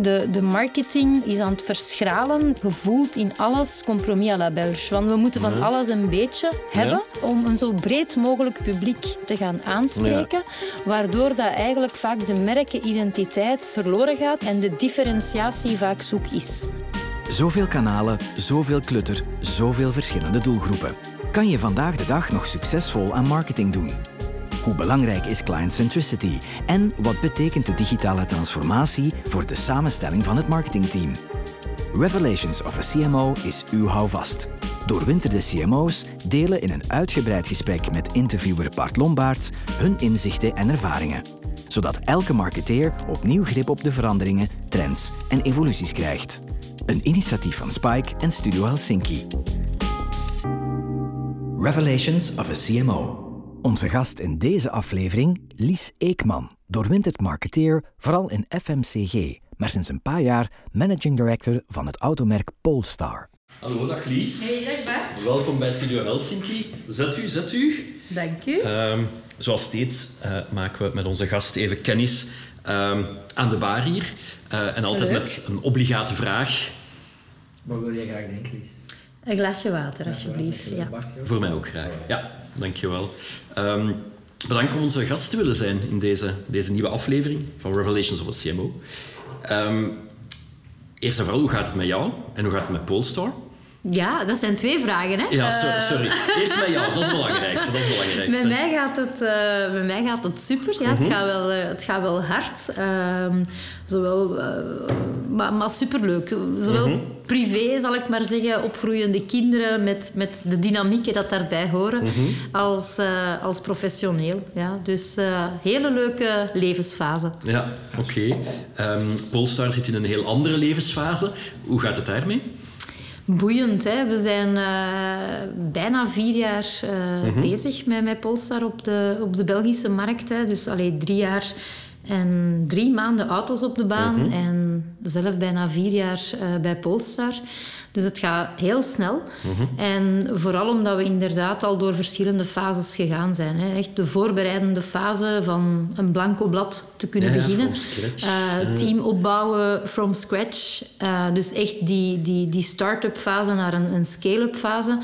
De, de marketing is aan het verschralen, gevoeld in alles compromis à la belge. Want we moeten van alles een beetje hebben om een zo breed mogelijk publiek te gaan aanspreken. Waardoor dat eigenlijk vaak de merkenidentiteit verloren gaat en de differentiatie vaak zoek is. Zoveel kanalen, zoveel klutter, zoveel verschillende doelgroepen. Kan je vandaag de dag nog succesvol aan marketing doen? Hoe belangrijk is client centricity en wat betekent de digitale transformatie voor de samenstelling van het marketingteam? Revelations of a CMO is uw houvast. Doorwinterde CMO's delen in een uitgebreid gesprek met interviewer Bart Lombaerts hun inzichten en ervaringen, zodat elke marketeer opnieuw grip op de veranderingen, trends en evoluties krijgt. Een initiatief van Spike en Studio Helsinki. Revelations of a CMO. Onze gast in deze aflevering, Lies Eekman, doorwinterd marketeer, vooral in FMCG, maar sinds een paar jaar managing director van het automerk Polestar. Hallo, dag Lies. Hey, dag Bart. Welkom bij Studio Helsinki. Zet u, zet u. Dank u. Ehm, zoals steeds uh, maken we met onze gast even kennis um, aan de bar hier. Uh, en altijd Leuk. met een obligate vraag. Wat wil jij graag drinken, Lies? Een glasje water, alsjeblieft. Ja. Voor mij ook graag. Ja, dankjewel. Um, bedankt om onze gast te willen zijn in deze, deze nieuwe aflevering van Revelations of a CMO. Eerst en vooral, hoe gaat het met jou en hoe gaat het met Polestar? Ja, dat zijn twee vragen, hè? Ja, so, sorry. Eerst met jou, dat is het belangrijkste. Dat is het belangrijkste. Met mij gaat het, uh, met mij gaat het super. Ja, Mhm. het, gaat wel, uh, het gaat wel hard. Um, zowel, uh, maar, maar superleuk. Zowel Mhm. privé, zal ik maar zeggen, opgroeiende kinderen met, met de dynamieken dat daarbij horen, Mhm. als, als professioneel. Ja. Dus hele leuke levensfase. Ja, oké. Okay. Um, Polestar zit in een heel andere levensfase. Hoe gaat het daarmee? Boeiend, hè? We zijn uh, bijna vier jaar uh, mm -hmm. bezig met, met Polestar op de, op de Belgische markt. Hè. Dus allee, drie jaar en drie maanden auto's op de baan. Mm -hmm. En zelf bijna vier jaar uh, bij Polestar. Dus het gaat heel snel. Mm -hmm. En vooral omdat we inderdaad al door verschillende fases gegaan zijn. Hè. Echt de voorbereidende fase van een blanco blad te kunnen ja, beginnen. Uh, team opbouwen from scratch. Uh, dus echt die, die, die start-up fase naar een, een scale-up fase.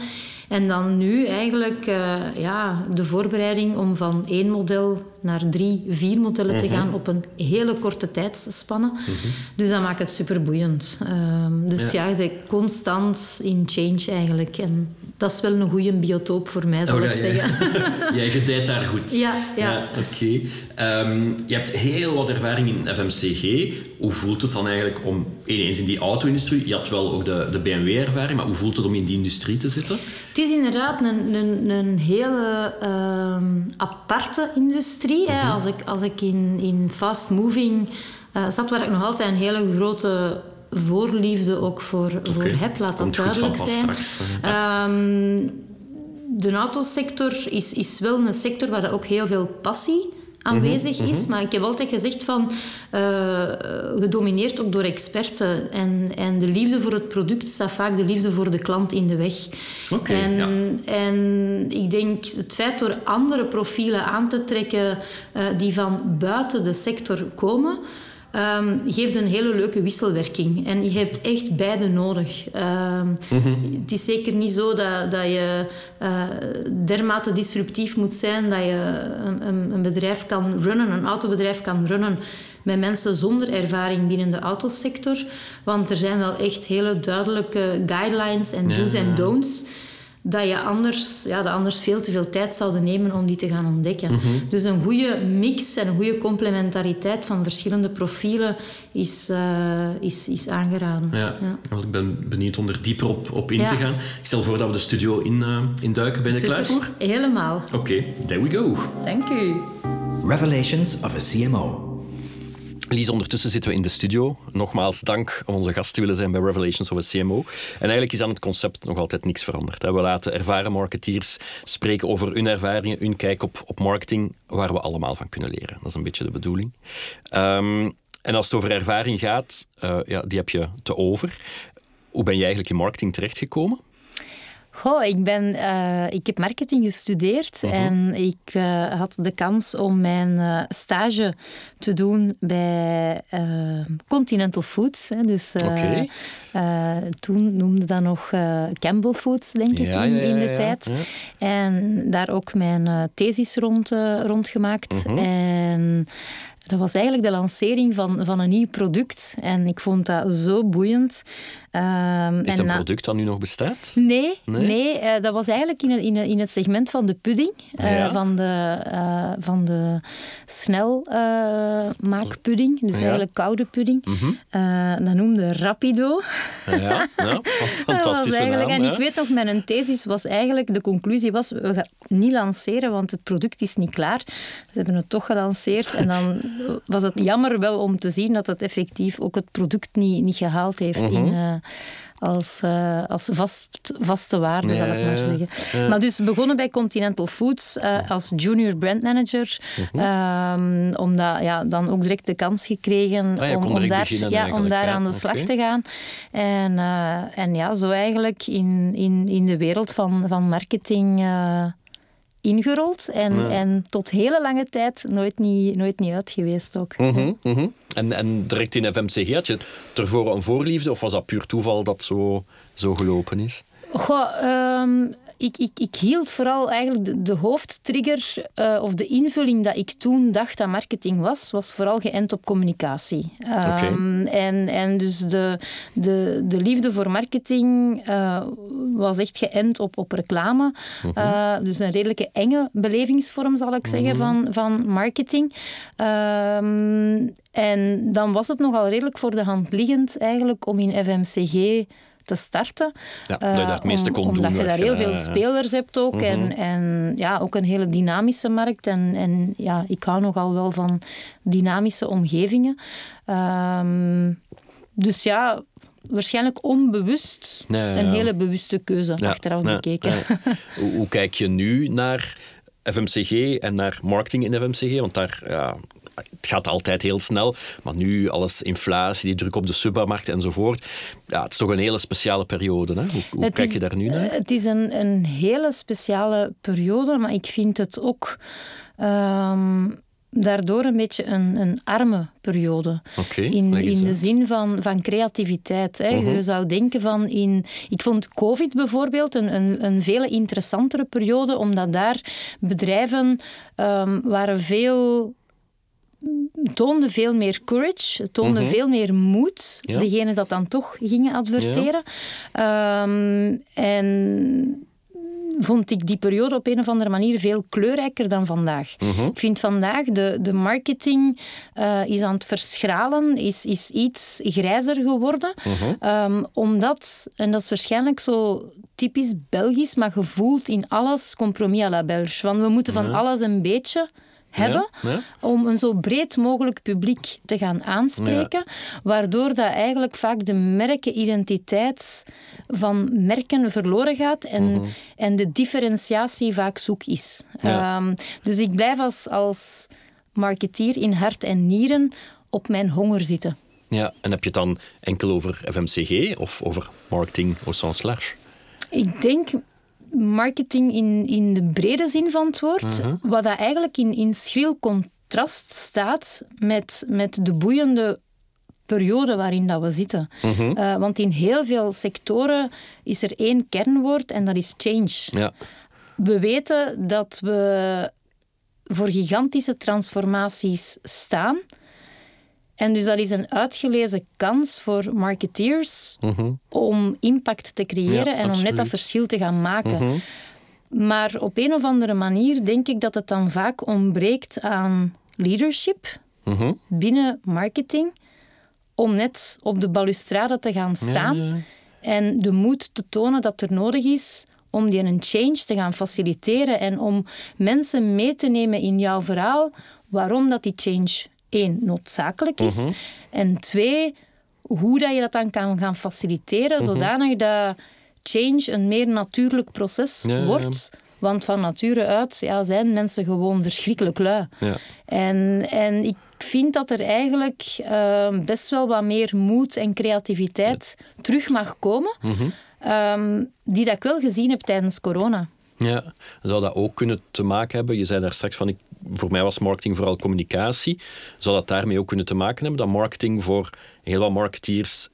En dan nu eigenlijk uh, ja, de voorbereiding om van één model naar drie, vier modellen te gaan op een hele korte tijdsspanne. -huh. Dus dat maakt het super boeiend. Uh, dus ja, ja je bent constant in change eigenlijk. En dat is wel een goede biotoop voor mij, zal oh, ik ja, zeggen. Ja, je gedijt daar goed. Ja, ja. ja Oké. Okay. Um, je hebt heel wat ervaring in FMCG. Hoe voelt het dan eigenlijk om ineens in die auto-industrie... Je had wel ook de, de BMW-ervaring, maar hoe voelt het om in die industrie te zitten? Het is inderdaad een, een, een hele um, aparte industrie. Hè. Als ik, als ik in, in fast-moving uh, zat, waar ik nog altijd een hele grote voorliefde ook voor, okay. voor heb, laat Komt dat duidelijk zijn. Straks, ja. um, de autosector is, is wel een sector waar ook heel veel passie aanwezig is. Maar ik heb altijd gezegd van... Uh, gedomineerd ook door experten. En, en de liefde voor het product staat vaak de liefde voor de klant in de weg. Okay, en, ja. en ik denk het feit door andere profielen aan te trekken... Uh, die van buiten de sector komen... Um, geeft een hele leuke wisselwerking. En je hebt echt beide nodig. Um, mm -hmm. Het is zeker niet zo dat, dat je uh, dermate disruptief moet zijn dat je een, een, bedrijf kan runnen, een autobedrijf kan runnen met mensen zonder ervaring binnen de autosector. Want er zijn wel echt hele duidelijke guidelines en do's en ja. don'ts dat je anders, ja, dat anders veel te veel tijd zouden nemen om die te gaan ontdekken. Mm -hmm. Dus een goede mix en een goede complementariteit van verschillende profielen is, uh, is, is aangeraden. Ja. ja. Ik ben benieuwd om er dieper op, op in ja. te gaan. Ik stel voor dat we de studio in, uh, induiken. Ben je klaar voor? Helemaal. Oké, okay, there we go. Dank u. Revelations of a CMO. Lies, ondertussen zitten we in de studio. Nogmaals dank om onze gast te willen zijn bij Revelations a CMO. En eigenlijk is aan het concept nog altijd niks veranderd. We laten ervaren marketeers spreken over hun ervaringen, hun kijk op, op marketing, waar we allemaal van kunnen leren. Dat is een beetje de bedoeling. Um, en als het over ervaring gaat, uh, ja, die heb je te over. Hoe ben je eigenlijk in marketing terechtgekomen? Goh, ik, ben, uh, ik heb marketing gestudeerd Mhm. en ik uh, had de kans om mijn uh, stage te doen bij Continental Foods. Hè. Dus, okay. toen noemde dat nog Campbell Foods, denk ik, ja, in, ja, ja, in de tijd. En daar ook mijn thesis rond, rondgemaakt. Mhm. En dat was eigenlijk de lancering van, van een nieuw product. En ik vond dat zo boeiend. Um, is dat een product dat nu nog bestaat? Nee, nee? nee uh, dat was eigenlijk in, in, in het segment van de pudding. Uh, ja. Van de, uh, van de snelmaakpudding. dus ja. eigenlijk koude pudding. Mm -hmm. dat noemde Rapido. Ja, ja fantastisch. eigenlijk, naam, En ik weet nog, mijn thesis was eigenlijk... De conclusie was, we gaan het niet lanceren, want het product is niet klaar. Ze hebben het toch gelanceerd. En dan was het jammer wel om te zien dat het effectief ook het product niet, niet gehaald heeft Mhm. in, als, uh, als vast, vaste waarde, Ja, zal ik maar zeggen. ja. Maar dus begonnen bij Continental Foods uh, als junior brandmanager. Um, omdat, ja, dan ook direct de kans gekregen Ah, om, daar, ja, om daar aan de slag te gaan. En, uh, en ja, zo eigenlijk in, in, in de wereld van, van marketing ingerold. En, Ja. en tot hele lange tijd nooit niet, nooit niet uit geweest ook. Mhm, mhm. En, en direct in FMCG, had je ervoor een voorliefde of was dat puur toeval dat zo, zo gelopen is? Goh, um, ik, ik, ik hield vooral eigenlijk de, de hoofdtrigger uh, of de invulling dat ik toen dacht dat marketing was, was vooral geënt op communicatie. Um, Oké. en, en dus de, de, de liefde voor marketing uh, was echt geënt op, op reclame. Uh, dus een redelijke enge belevingsvorm, zal ik zeggen, van, van marketing. Um, en dan was het nogal redelijk voor de hand liggend eigenlijk om in FMCG te starten. Ja, dat je meeste om- kon doen. Omdat je daar heel veel ja. spelers hebt ook. En, en ja, ook een hele dynamische markt. En, en ja, ik hou nogal wel van dynamische omgevingen. Ehm, dus ja, waarschijnlijk onbewust Ja, ja, ja. een hele bewuste keuze achteraf bekeken. Hoe, hoe kijk je nu naar FMCG en naar marketing in FMCG? Want daar, ja, het gaat altijd heel snel. Maar nu alles inflatie, die druk op de supermarkt enzovoort. Ja, het is toch een hele speciale periode. Hè? Hoe, kijk is- je daar nu naar? Het is een, een hele speciale periode, maar ik vind het ook ehm, daardoor een beetje een, een arme periode. In, in de zin van, van creativiteit. Hè. Mhm. Je zou denken van in... Ik vond COVID bijvoorbeeld een, een, een veel interessantere periode, omdat daar bedrijven ehm, waren veel toonden veel meer courage, toonden Mhm. veel meer moed, Ja. degene dat dan toch gingen adverteren. Ehm, en vond ik die periode op een of andere manier veel kleurrijker dan vandaag. Mhm. Ik vind vandaag de, de marketing eh, is aan het verschralen, is, is iets grijzer geworden. Ehm, omdat, en dat is waarschijnlijk zo typisch Belgisch, maar gevoeld in alles compromis à la Belge. Want we moeten van alles een beetje hebben Ja, ja. om een zo breed mogelijk publiek te gaan aanspreken, waardoor dat eigenlijk vaak de merkenidentiteit van merken verloren gaat en, Mhm. en de differentiatie vaak zoek is. Ehm, dus ik blijf als, als marketeer in hart en nieren op mijn honger zitten. Ja, en heb je het dan enkel over FMCG of over marketing au sens large? Ik denk marketing in, in de brede zin van het woord, Mhm. wat dat eigenlijk in, in schril contrast staat met, met de boeiende periode waarin dat we zitten. Mhm. Eh, want in heel veel sectoren is er één kernwoord en dat is change. Ja, We weten dat we voor gigantische transformaties staan. En dus dat is een uitgelezen kans voor marketeers Mhm. om impact te creëren Ja, en om net dat verschil te gaan maken. Mhm. Maar op een of andere manier denk ik dat het dan vaak ontbreekt aan leadership Mhm. binnen marketing om net op de balustrade te gaan staan Ja, ja. en de moed te tonen dat er nodig is om die een change te gaan faciliteren en om mensen mee te nemen in jouw verhaal waarom dat die change één noodzakelijk is Mhm. en twee hoe dat je dat dan kan gaan faciliteren Mhm. zodanig dat change een meer natuurlijk proces Ja, ja, ja. wordt. Want van nature uit ja, zijn mensen gewoon verschrikkelijk lui. Ja. En, en ik vind dat er eigenlijk eh, best wel wat meer moed en creativiteit terug mag komen. Mhm. ehm, die dat ik wel gezien heb tijdens corona. Ja, zou dat ook kunnen te maken hebben? Je zei daar straks van, ik, voor mij was marketing vooral communicatie. Zou dat daarmee ook kunnen te maken hebben? Dat marketing voor heel wat marketeers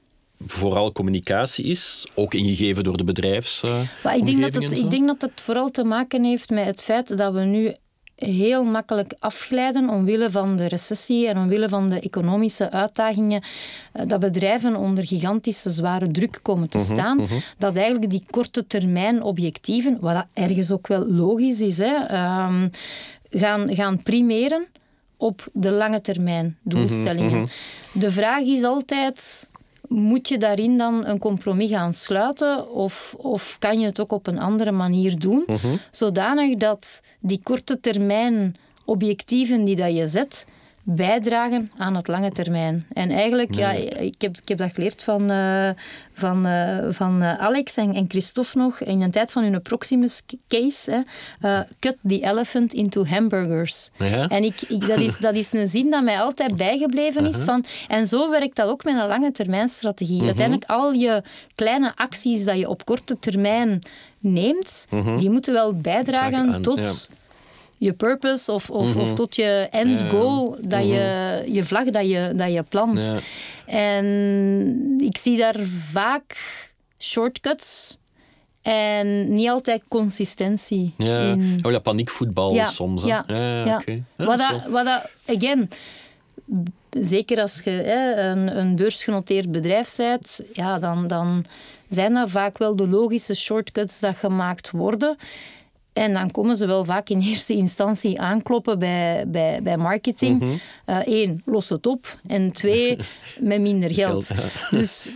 vooral communicatie is, ook ingegeven door de bedrijfs. Uh, ik, denk dat het, ik denk dat het vooral te maken heeft met het feit dat we nu heel makkelijk afglijden omwille van de recessie en omwille van de economische uitdagingen, eh, dat bedrijven onder gigantische zware druk komen te mhm, staan, mhm. dat eigenlijk die korte termijn objectieven, wat ergens ook wel logisch is, hè, ehm, gaan, gaan primeren op de lange termijn doelstellingen. Mhm, de vraag is altijd moet je daarin dan een compromis gaan sluiten of, of kan je het ook op een andere manier doen, mhm. zodanig dat die korte termijn objectieven die dat je zet, bijdragen aan het lange termijn. En eigenlijk, ja, ik, heb, ik heb dat geleerd van, uh, van, uh, van uh, Alex en, en Christophe nog in een tijd van hun Proximus case. Hè, cut the elephant into hamburgers. Ja. En ik, ik, dat, is, dat is een zin dat mij altijd bijgebleven is. Van, en zo werkt dat ook met een lange termijn strategie. Mhm. Uiteindelijk al je kleine acties dat je op korte termijn neemt, mhm. die moeten wel bijdragen tot je purpose of, of, of mhm. tot je end goal, dat je, mhm. je vlag dat je, dat je plant. En ik zie daar vaak shortcuts en niet altijd consistentie ja. in. Oh ja, paniekvoetbal soms. Ja, ja. wat, dat, wat dat, again, zeker als je hè, een, een beursgenoteerd bedrijf bent, ja, dan, dan zijn dat vaak wel de logische shortcuts dat gemaakt worden. En dan komen ze wel vaak in eerste instantie aankloppen bij, bij, bij marketing. Eén, mhm. uh, los het op. En twee, met minder geld. Dus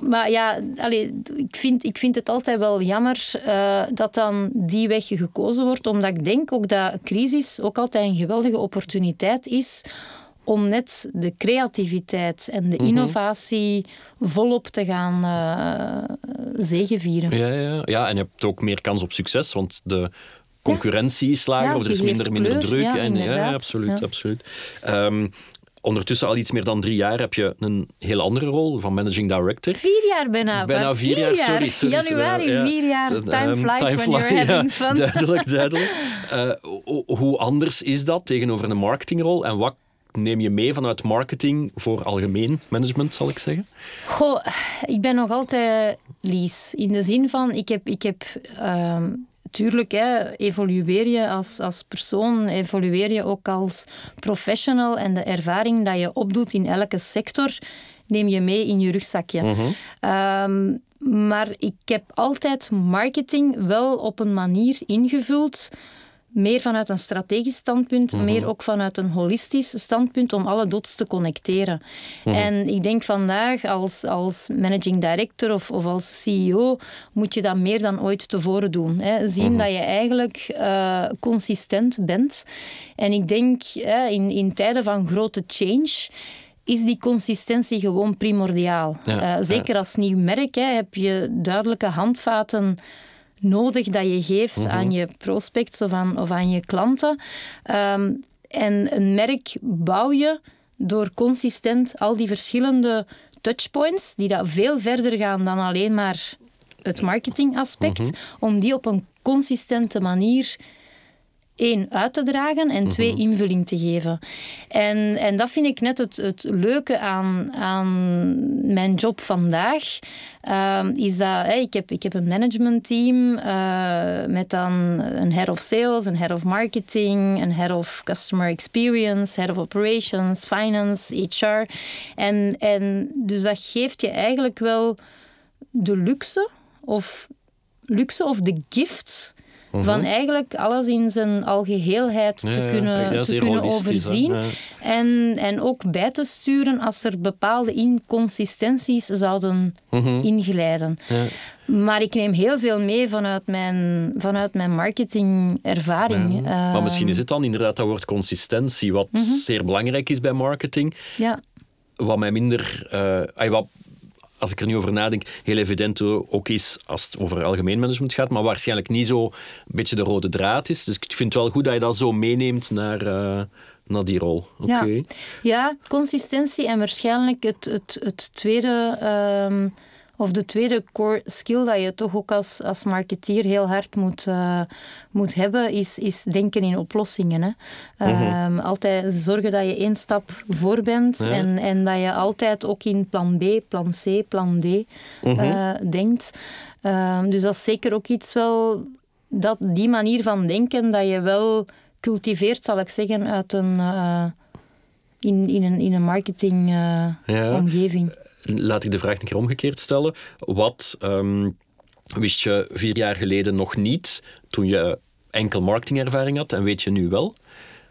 maar ja, allez, ik, vind, ik vind het altijd wel jammer uh, dat dan die weg gekozen wordt. Omdat ik denk ook dat crisis ook altijd een geweldige opportuniteit is om net de creativiteit en de mhm. innovatie volop te gaan uh, zegevieren. Ja, ja, ja, en je hebt ook meer kans op succes, want de concurrentie is lager, of er is minder, minder druk. Ja, en, ja, absoluut. absoluut. Um, ondertussen al iets meer dan drie jaar heb je een heel andere rol van managing director. Vier jaar bijna. Bijna vier, jaar, sorry, sorry, Januari, vier jaar. Time ehm, flies time when you're having fun. Duidelijk, duidelijk. Uh, hoe anders is dat tegenover een marketingrol en wat neem je mee vanuit marketing voor algemeen management, zal ik zeggen? Goh, ik ben nog altijd Lies. In de zin van, ik heb... Ik heb ehm, tuurlijk, hè, evolueer je als, als persoon, evolueer je ook als professional en de ervaring dat je opdoet in elke sector neem je mee in je rugzakje. Mhm. Ehm, maar ik heb altijd marketing wel op een manier ingevuld meer vanuit een strategisch standpunt, mhm. meer ook vanuit een holistisch standpunt om alle dots te connecteren. Mhm. En ik denk vandaag als, als managing director of, of als CEO moet je dat meer dan ooit tevoren doen. Hè. Zien mhm. dat je eigenlijk uh, consistent bent. En ik denk in, in tijden van grote change is die consistentie gewoon primordiaal. Uh, zeker als nieuw merk hè, heb je duidelijke handvaten nodig dat je geeft mhm. aan je prospects of aan, of aan je klanten. Ehm, en een merk bouw je door consistent al die verschillende touchpoints, die dat veel verder gaan dan alleen maar het marketingaspect, mm om die op een consistente manier één, uit te dragen en twee, mhm. invulling te geven. En, en dat vind ik net het, het leuke aan, aan mijn job vandaag. Uh, is dat ik, heb, ik heb een managementteam uh, met dan een head of sales, een head of marketing, een head of customer experience, head of operations, finance, HR. En, en dus dat geeft je eigenlijk wel de luxe of luxe of de gift van mhm. eigenlijk alles in zijn algeheelheid te kunnen, te kunnen overzien. En, en ook bij te sturen als er bepaalde inconsistenties zouden mm inglijden. Maar ik neem heel veel mee vanuit mijn, vanuit mijn marketingervaring. maar misschien is het dan inderdaad dat woord consistentie, wat mhm. zeer belangrijk is bij marketing. Ja. Wat mij minder... Uh, wat als ik er nu over nadenk, heel evident ook is als het over algemeen management gaat, maar waarschijnlijk niet zo een beetje de rode draad is. Dus ik vind het wel goed dat je dat zo meeneemt naar, uh, naar die rol. Oké. Ja. ja, consistentie en waarschijnlijk het, het, het tweede... Um, of de tweede core skill dat je toch ook als, als marketeer heel hard moet, uh, moet hebben, is, is denken in oplossingen. Hè. Uh Altijd zorgen dat je één stap voor bent en, en dat je altijd ook in plan B, plan C, plan D uh, denkt. Ehm, dus dat is zeker ook iets wel, dat, die manier van denken, dat je wel cultiveert, zal ik zeggen, uit een in, in een, in een marketingomgeving. Uh, ja. Laat ik de vraag een keer omgekeerd stellen. Wat ehm, wist je vier jaar geleden nog niet toen je enkel marketingervaring had en weet je nu wel?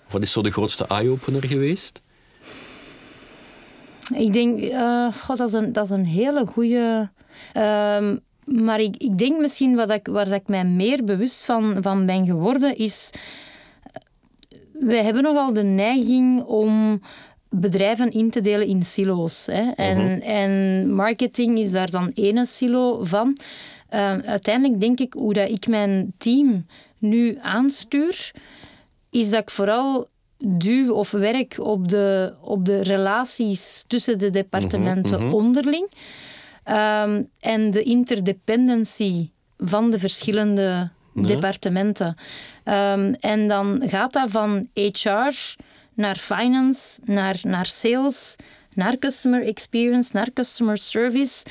Wat is zo de grootste eye-opener geweest? Ik denk, uh, God, dat, is een, dat is een hele goede. Uh, maar ik, ik denk misschien wat ik, waar ik mij meer bewust van, van ben geworden, is wij hebben nogal de neiging om bedrijven in te delen in silo's. Hè. En, mhm. en marketing is daar dan ene silo van. Uh, uiteindelijk denk ik hoe dat ik mijn team nu aanstuur, is dat ik vooral duw of werk op de, op de relaties tussen de departementen mhm, onderling. Um, en de interdependency van de verschillende departementen. Um, en dan gaat dat van HR naar finance, naar, naar sales, naar customer experience, naar customer service.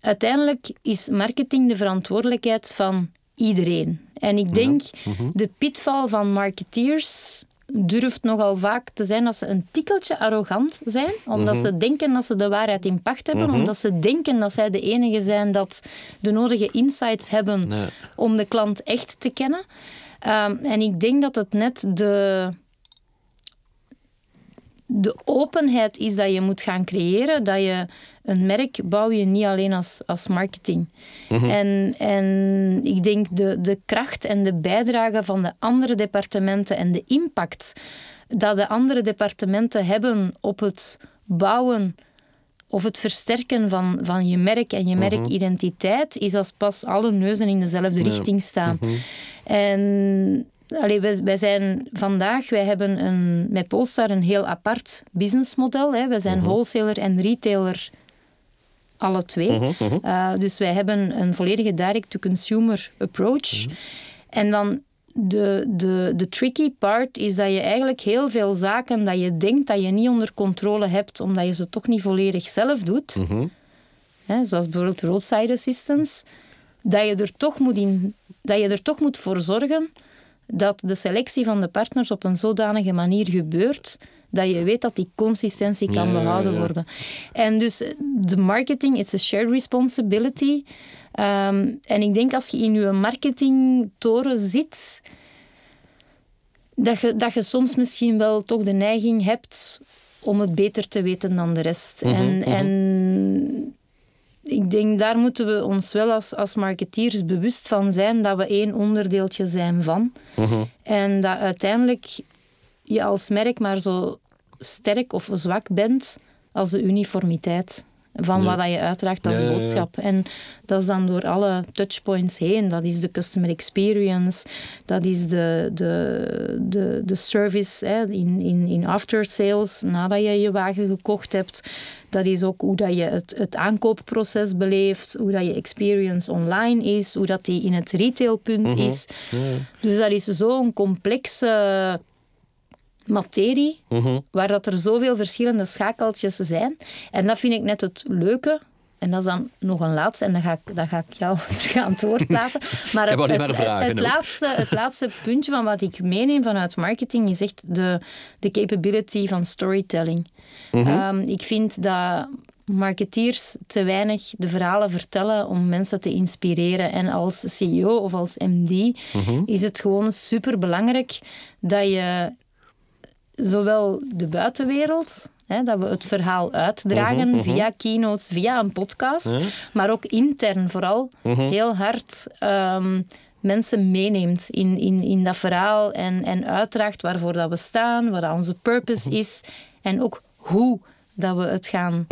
Uiteindelijk is marketing de verantwoordelijkheid van iedereen. En ik denk, mhm. de pitval van marketeers durft nogal vaak te zijn dat ze een tikkeltje arrogant zijn, omdat mhm. ze denken dat ze de waarheid in pacht hebben, mhm. omdat ze denken dat zij de enige zijn dat de nodige insights hebben om de klant echt te kennen. Um, en ik denk dat het net de, de openheid is dat je moet gaan creëren, dat je een merk bouw je niet alleen als, als marketing. Mhm. en, en ik denk de, de kracht en de bijdrage van de andere departementen en de impact dat de andere departementen hebben op het bouwen of het versterken van, van je merk en je mhm. merkidentiteit, is als pas alle neuzen in dezelfde richting staan. Mhm. En Allee, wij, wij, zijn vandaag, wij hebben een, met Polestar een heel apart businessmodel. Hè. Wij zijn wholesaler en retailer alle twee. Uh -huh, uh -huh. Uh, dus wij hebben een volledige direct-to-consumer approach. En dan de, de, de tricky part is dat je eigenlijk heel veel zaken dat je denkt dat je niet onder controle hebt, omdat je ze toch niet volledig zelf doet, hè, zoals bijvoorbeeld roadside assistance, dat je, er toch moet in, dat je er toch moet voor zorgen dat de selectie van de partners op een zodanige manier gebeurt dat je weet dat die consistentie kan behouden worden. En dus de marketing, it's a shared responsibility. Um, en ik denk als je in je marketingtoren zit, dat je, dat je soms misschien wel toch de neiging hebt om het beter te weten dan de rest. Mhm, en, mhm. en ik denk, daar moeten we ons wel als, als marketeers bewust van zijn dat we één onderdeeltje zijn van. Mhm. En dat uiteindelijk je als merk maar zo sterk of zwak bent als de uniformiteit van wat je uitdraagt als boodschap. En dat is dan door alle touchpoints heen. Dat is de customer experience, dat is de, de, de, de service hè, in, in, in after sales nadat je je wagen gekocht hebt. Dat is ook hoe dat je het, het aankoopproces beleeft, hoe dat je experience online is, hoe dat die in het retailpunt mhm. is. Dus dat is zo'n complexe materie, mhm. waar dat er zoveel verschillende schakeltjes zijn. En dat vind ik net het leuke. En dat is dan nog een laatste, en dan ga ik, dan ga ik jou terug aan het woord laten. Maar het, het, vragen, het, laatste, het laatste puntje van wat ik meeneem vanuit marketing is echt de, de capability van storytelling. Mhm. Ehm, ik vind dat marketeers te weinig de verhalen vertellen om mensen te inspireren. En als CEO of als MD mhm. is het gewoon super belangrijk dat je zowel de buitenwereld, hè, dat we het verhaal uitdragen mhm, mhm. via keynotes, via een podcast, maar ook intern vooral mhm. heel hard um, mensen meeneemt in, in, in dat verhaal en, en uitdraagt waarvoor dat we staan, wat onze purpose is en ook hoe dat we het gaan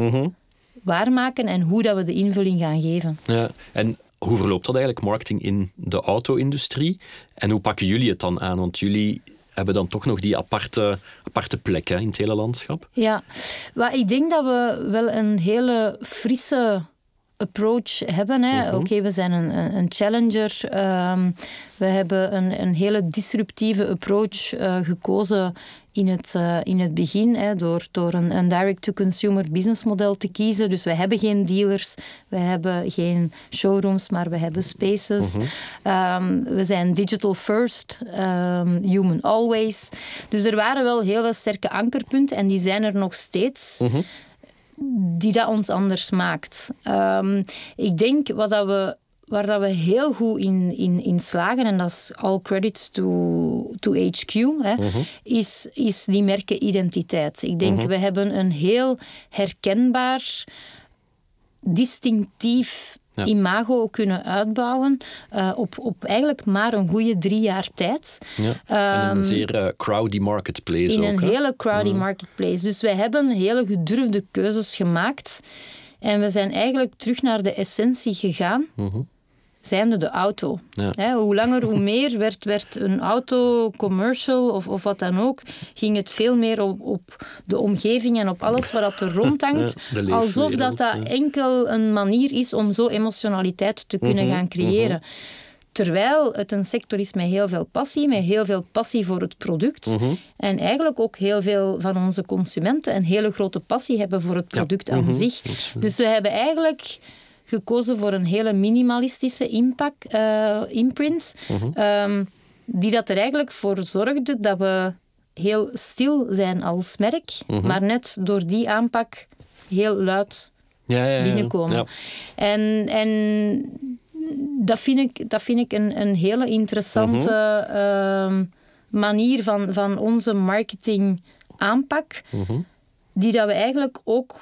waarmaken en hoe dat we de invulling gaan geven. Ja, en hoe verloopt dat eigenlijk, marketing in de auto-industrie? En hoe pakken jullie het dan aan? Want jullie hebben dan toch nog die aparte, aparte plek hè, in het hele landschap. Ja, maar ik denk dat we wel een hele frisse approach hebben. Hè. Oké, we zijn een, een, een challenger. Ehm, we hebben een, een hele disruptieve approach eh, gekozen in het, uh, in het begin, hè, door, door een, een direct-to-consumer businessmodel te kiezen. Dus we hebben geen dealers, we hebben geen showrooms, maar we hebben spaces. um, we zijn digital first, um, human always. Dus er waren wel hele sterke ankerpunten en die zijn er nog steeds. Die dat ons anders maakt. Um, ik denk wat dat we waar dat we heel goed in, in, in slagen, en dat is all credits to, to HQ, hè, is, is die merkenidentiteit. Ik denk, we hebben een heel herkenbaar, distinctief Ja. imago kunnen uitbouwen uh, op, op eigenlijk maar een goede drie jaar tijd. Ja. en een zeer uh, crowdy marketplace In ook. een hele crowdy marketplace. Dus wij hebben hele gedurfde keuzes gemaakt. En we zijn eigenlijk terug naar de essentie gegaan. Zijnde de auto. Ja. Hè, hoe langer, hoe meer werd, werd een auto commercial of, of wat dan ook, ging het veel meer op, op de omgeving en op alles wat dat er rondhangt. Ja, alsof dat, dat enkel een manier is om zo emotionaliteit te kunnen gaan creëren. Terwijl het een sector is met heel veel passie, met heel veel passie voor het product. En eigenlijk ook heel veel van onze consumenten een hele grote passie hebben voor het product aan zich. Dus we hebben eigenlijk gekozen voor een hele minimalistische impact, eh, imprint. ehm, die dat er eigenlijk voor zorgde dat we heel stil zijn als merk, maar net door die aanpak heel luid ja, ja, ja. binnenkomen. En, en dat vind ik, dat vind ik een, een hele interessante ehm, manier van, van onze marketing aanpak, die dat we eigenlijk ook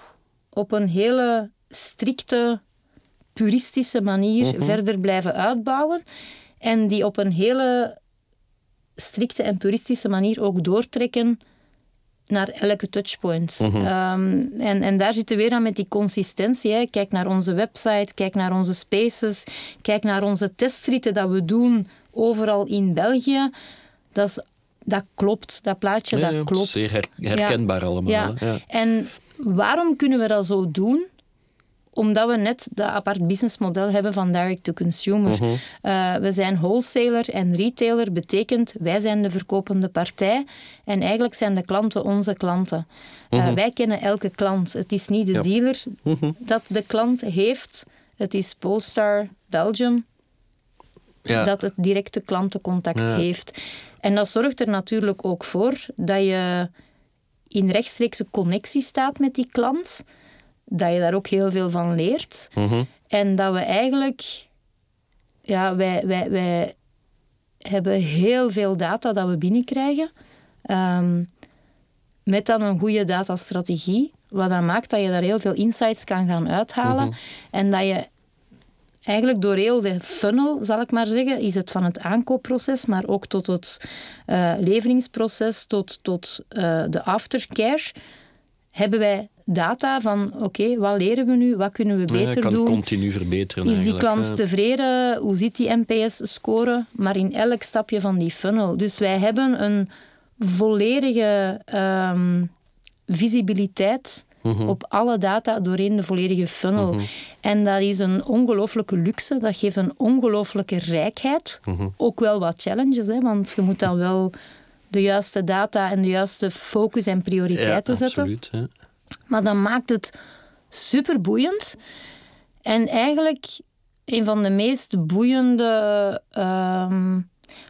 op een hele strikte, puristische manier verder blijven uitbouwen. En die op een hele strikte en puristische manier ook doortrekken naar elke touchpoint. Ehm, en, en daar zitten we weer aan met die consistentie. Hè. Kijk naar onze website, kijk naar onze spaces, kijk naar onze testritten dat we doen overal in België. Dat, is, dat klopt, dat plaatje, Ja, dat klopt. Zeer her- herkenbaar allemaal. Ja. En waarom kunnen we dat zo doen? Omdat we net dat apart businessmodel hebben van direct-to-consumer. Mhm. Uh, we zijn wholesaler en retailer, betekent wij zijn de verkopende partij en eigenlijk zijn de klanten onze klanten. Uh, wij kennen elke klant. Het is niet de Mhm. Ja. Mhm. dealer dat de klant heeft. Het is Polestar Belgium Ja. dat het directe klantencontact Ja. heeft. En dat zorgt er natuurlijk ook voor dat je in rechtstreekse connectie staat met die klant, dat je daar ook heel veel van leert. Mhm. En dat we eigenlijk, ja, wij, wij, wij hebben heel veel data dat we binnenkrijgen. Ehm, met dan een goede datastrategie, wat dan maakt dat je daar heel veel insights kan gaan uithalen. En dat je eigenlijk door heel de funnel, zal ik maar zeggen, is het van het aankoopproces, maar ook tot het eh, leveringsproces, tot, tot eh, de aftercare, hebben wij data van, oké, wat leren we nu, wat kunnen we Ja, beter kan doen? continu verbeteren. Is die klant ja. tevreden? Hoe zit die NPS-score? Maar in elk stapje van die funnel. Dus wij hebben een volledige ehm, visibiliteit Mhm. op alle data doorheen de volledige funnel. En dat is een ongelooflijke luxe. Dat geeft een ongelooflijke rijkheid. Mhm. Ook wel wat challenges, hè, want je moet dan wel de juiste data en de juiste focus en Ja, prioriteiten zetten. absoluut. Ja. Maar dat maakt het super boeiend. En eigenlijk een van de meest boeiende ehm,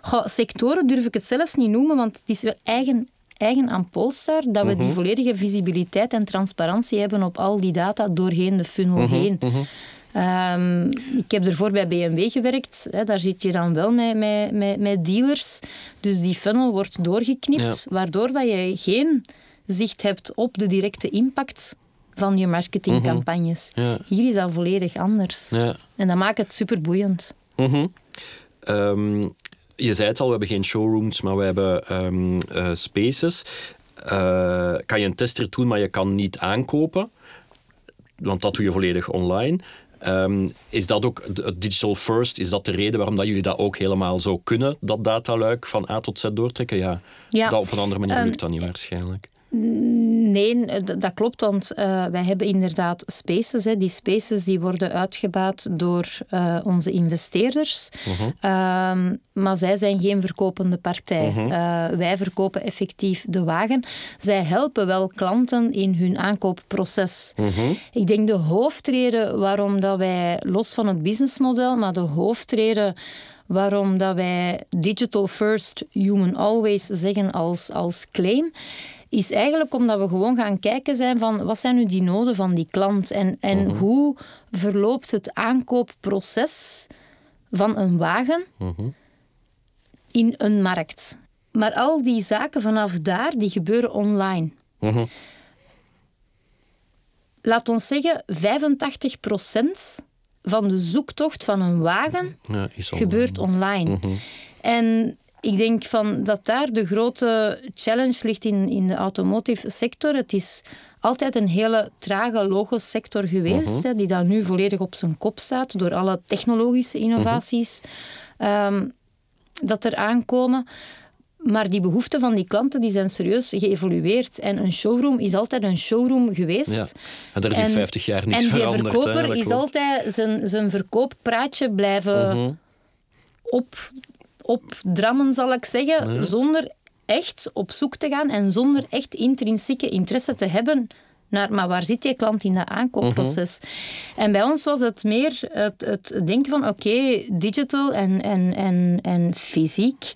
goh, sectoren durf ik het zelfs niet noemen, want het is wel eigen, eigen aan Polestar dat we die volledige visibiliteit en transparantie hebben op al die data doorheen de funnel heen. Ehm, ik heb ervoor bij BMW gewerkt. Hè, daar zit je dan wel met, met, met, met dealers. Dus die funnel wordt doorgeknipt, waardoor dat je geen zicht hebt op de directe impact van je marketingcampagnes. Ja. Hier is dat volledig anders. Ja. En dat maakt het super boeiend. Mhm. Ehm, je zei het al, we hebben geen showrooms, maar we hebben ehm, eh, spaces. Eh, kan je een tester doen, maar je kan niet aankopen. Want dat doe je volledig online. Ehm, is dat ook het digital first? Is dat de reden waarom dat jullie dat ook helemaal zo kunnen, dat dataluik van A tot Z doortrekken? Ja, Ja. dat op een andere manier lukt dat niet waarschijnlijk. Nee, eh, dat klopt, want eh, wij hebben inderdaad spaces. Hè. Die spaces die worden uitgebaat door eh, onze investeerders. Ehm, maar zij zijn geen verkopende partij. Eh, wij verkopen effectief de wagen. Zij helpen wel klanten in hun aankoopproces. Ik denk de hoofdreden waarom dat wij, los van het businessmodel, maar de hoofdreden waarom dat wij digital first, human always zeggen als, als claim, is eigenlijk omdat we gewoon gaan kijken zijn van wat zijn nu die noden van die klant en, en hoe verloopt het aankoopproces van een wagen in een markt. Maar al die zaken vanaf daar, die gebeuren online. Laat ons zeggen, 85% van de zoektocht van een wagen Ja, online. gebeurt online. En ik denk van dat daar de grote challenge ligt in, in de automotive sector. Het is altijd een hele trage logosector geweest, hè, die dan nu volledig op zijn kop staat door alle technologische innovaties ehm, dat er aankomen. Maar die behoeften van die klanten die zijn serieus geëvolueerd. En een showroom is altijd een showroom geweest. Ja. En daar is in 50 jaar niks en die veranderd. hè, verkoper is altijd zijn, zijn verkooppraatje blijven Mhm. op, opdrammen, zal ik zeggen, zonder echt op zoek te gaan en zonder echt intrinsieke interesse te hebben naar, maar waar zit die klant in dat aankoopproces? Mhm. En bij ons was het meer het, het denken van, oké, digital en, en, en, en fysiek,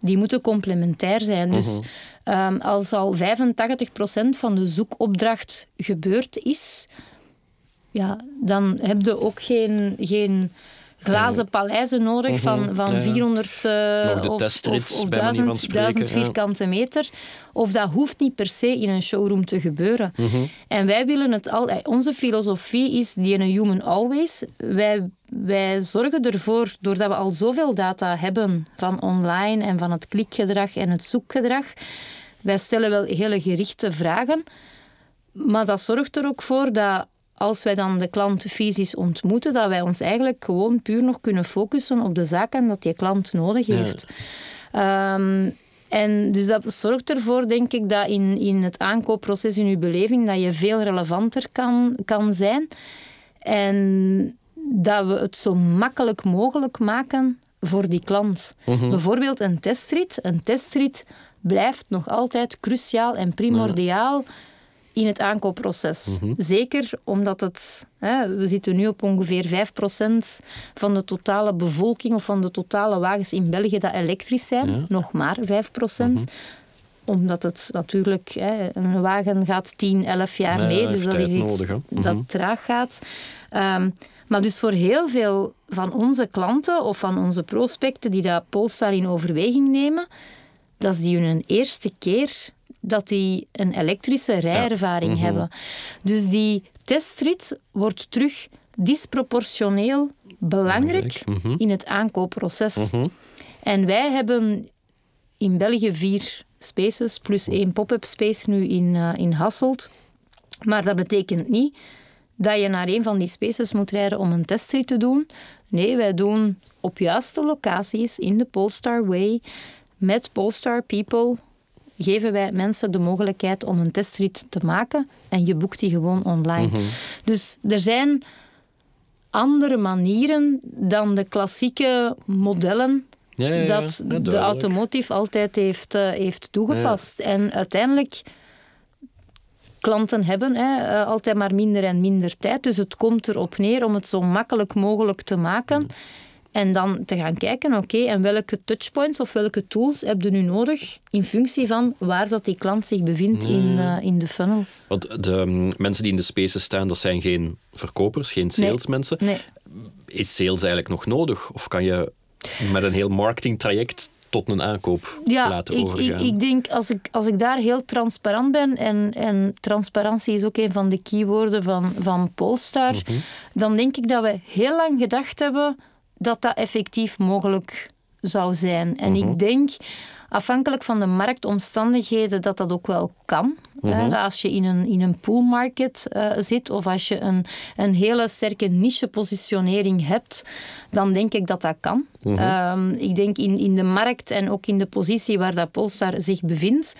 die moeten complementair zijn. Dus Mhm. ehm, als al 85% van de zoekopdracht gebeurd is, ja, dan heb je ook geen, geen glazen paleizen nodig van, van Mhm. Ja, ja. 400 eh, of, of, of bij manier van 1000, 1000 spreken, ja. vierkante meter. Of dat hoeft niet per se in een showroom te gebeuren. Mhm. En wij willen het al... eh, Onze filosofie is die een human always. Wij, wij zorgen ervoor, doordat we al zoveel data hebben van online en van het klikgedrag en het zoekgedrag, wij stellen wel hele gerichte vragen. Maar dat zorgt er ook voor dat als wij dan de klant fysisch ontmoeten, dat wij ons eigenlijk gewoon puur nog kunnen focussen op de zaken dat die klant nodig heeft. Ehm, en dus dat zorgt ervoor, denk ik, dat in, in het aankoopproces, in uw beleving, dat je veel relevanter kan, kan zijn. En dat we het zo makkelijk mogelijk maken voor die klant. Bijvoorbeeld een testrit. Een testrit blijft nog altijd cruciaal en primordiaal in het aankoopproces. Zeker omdat het... Hè, we zitten nu op ongeveer 5% van de totale bevolking of van de totale wagens in België dat elektrisch zijn. Nog maar 5% omdat het natuurlijk, hè, een wagen gaat 10, 11 jaar Ja, mee. Dus dat is iets nodig, hè. Mhm. dat traag gaat. Ehm, maar dus voor heel veel van onze klanten of van onze prospecten die dat Polestar in overweging nemen, dat is die hun eerste keer dat die een elektrische rijervaring Mhm. hebben. Dus die testrit wordt terug disproportioneel belangrijk Mhm. in het aankoopproces. En wij hebben in België vier spaces, plus één pop-up space nu in, eh, in Hasselt. Maar dat betekent niet dat je naar een van die spaces moet rijden om een testrit te doen. Nee, wij doen op juiste locaties in de Polestar Way met Polestar People geven wij mensen de mogelijkheid om een testrit te maken en je boekt die gewoon online. Dus er zijn andere manieren dan de klassieke modellen Ja, ja, ja. dat de automotive altijd heeft, eh, heeft toegepast. En uiteindelijk, klanten hebben hè, eh, altijd maar minder en minder tijd. Dus het komt erop neer om het zo makkelijk mogelijk te maken. En dan te gaan kijken, oké, en welke touchpoints of welke tools heb je nu nodig in functie van waar dat die klant zich bevindt in, eh, in de funnel. Want de mm, mensen die in de spaces staan, dat zijn geen verkopers, geen salesmensen. Nee. Is sales eigenlijk nog nodig? Of kan je met een heel marketingtraject tot een aankoop Ja, laten ik, ik, overgaan? ik denk als ik, als ik daar heel transparant ben, en, en transparantie is ook een van de keywoorden van, van Polestar, Mhm. dan denk ik dat we heel lang gedacht hebben dat dat effectief mogelijk zou zijn. En Mhm. ik denk, afhankelijk van de marktomstandigheden dat dat ook wel kan. Mm als je in een, in een poolmarket uh, zit of als je een, een hele sterke niche-positionering hebt, dan denk ik dat dat kan. Mhm. Ehm, ik denk in, in de markt en ook in de positie waar dat Polestar zich bevindt,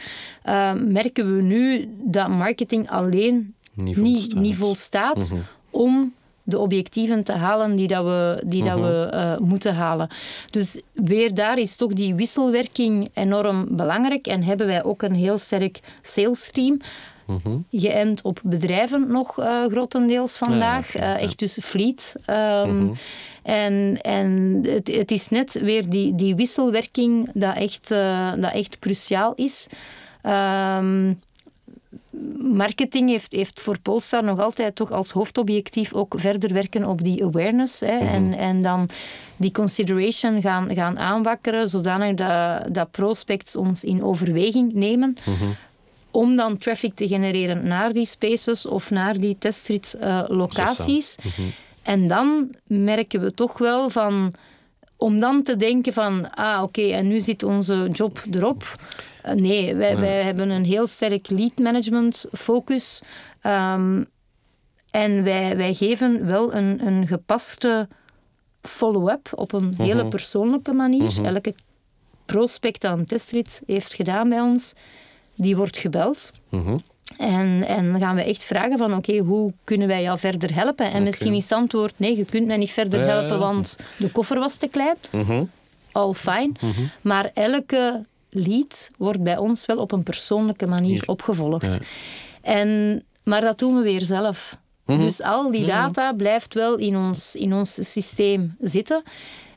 uh, merken we nu dat marketing alleen niet volstaat, niet volstaat om de objectieven te halen die, dat we, die dat we uh, moeten halen. Dus weer daar is toch die wisselwerking enorm belangrijk en hebben wij ook een heel sterk sales team. Mm Geënt op bedrijven nog uh, grotendeels vandaag. Ja, uh, echt dus fleet. Um, En, en het, het, is net weer die, die wisselwerking dat echt, uh, dat echt cruciaal is. Um, marketing heeft, heeft voor Polestar nog altijd toch als hoofdobjectief ook verder werken op die awareness. Hè, en, mhm. en dan die consideration gaan, gaan aanwakkeren, zodanig dat, dat prospects ons in overweging nemen. Mhm. Om dan traffic te genereren naar die spaces of naar die testrit uh, locaties. Mhm. En dan merken we toch wel van om dan te denken van, ah oké, en nu zit onze job erop. Eh, nee, wij, wij hebben een heel sterk lead management focus. Um, en wij, wij geven wel een, een gepaste follow-up op een hele mhm. persoonlijke manier. Mhm. Elke prospect aan testrit heeft gedaan bij ons, die wordt gebeld. Mhm. En, en dan gaan we echt vragen van oké, hoe kunnen wij jou verder helpen? En misschien is het antwoord nee, je kunt mij niet verder helpen, want de koffer was te klein. All fine. Maar elke lead wordt bij ons wel op een persoonlijke manier opgevolgd. En, maar dat doen we weer zelf. Mhm. Dus al die data blijft wel in ons, in ons systeem zitten.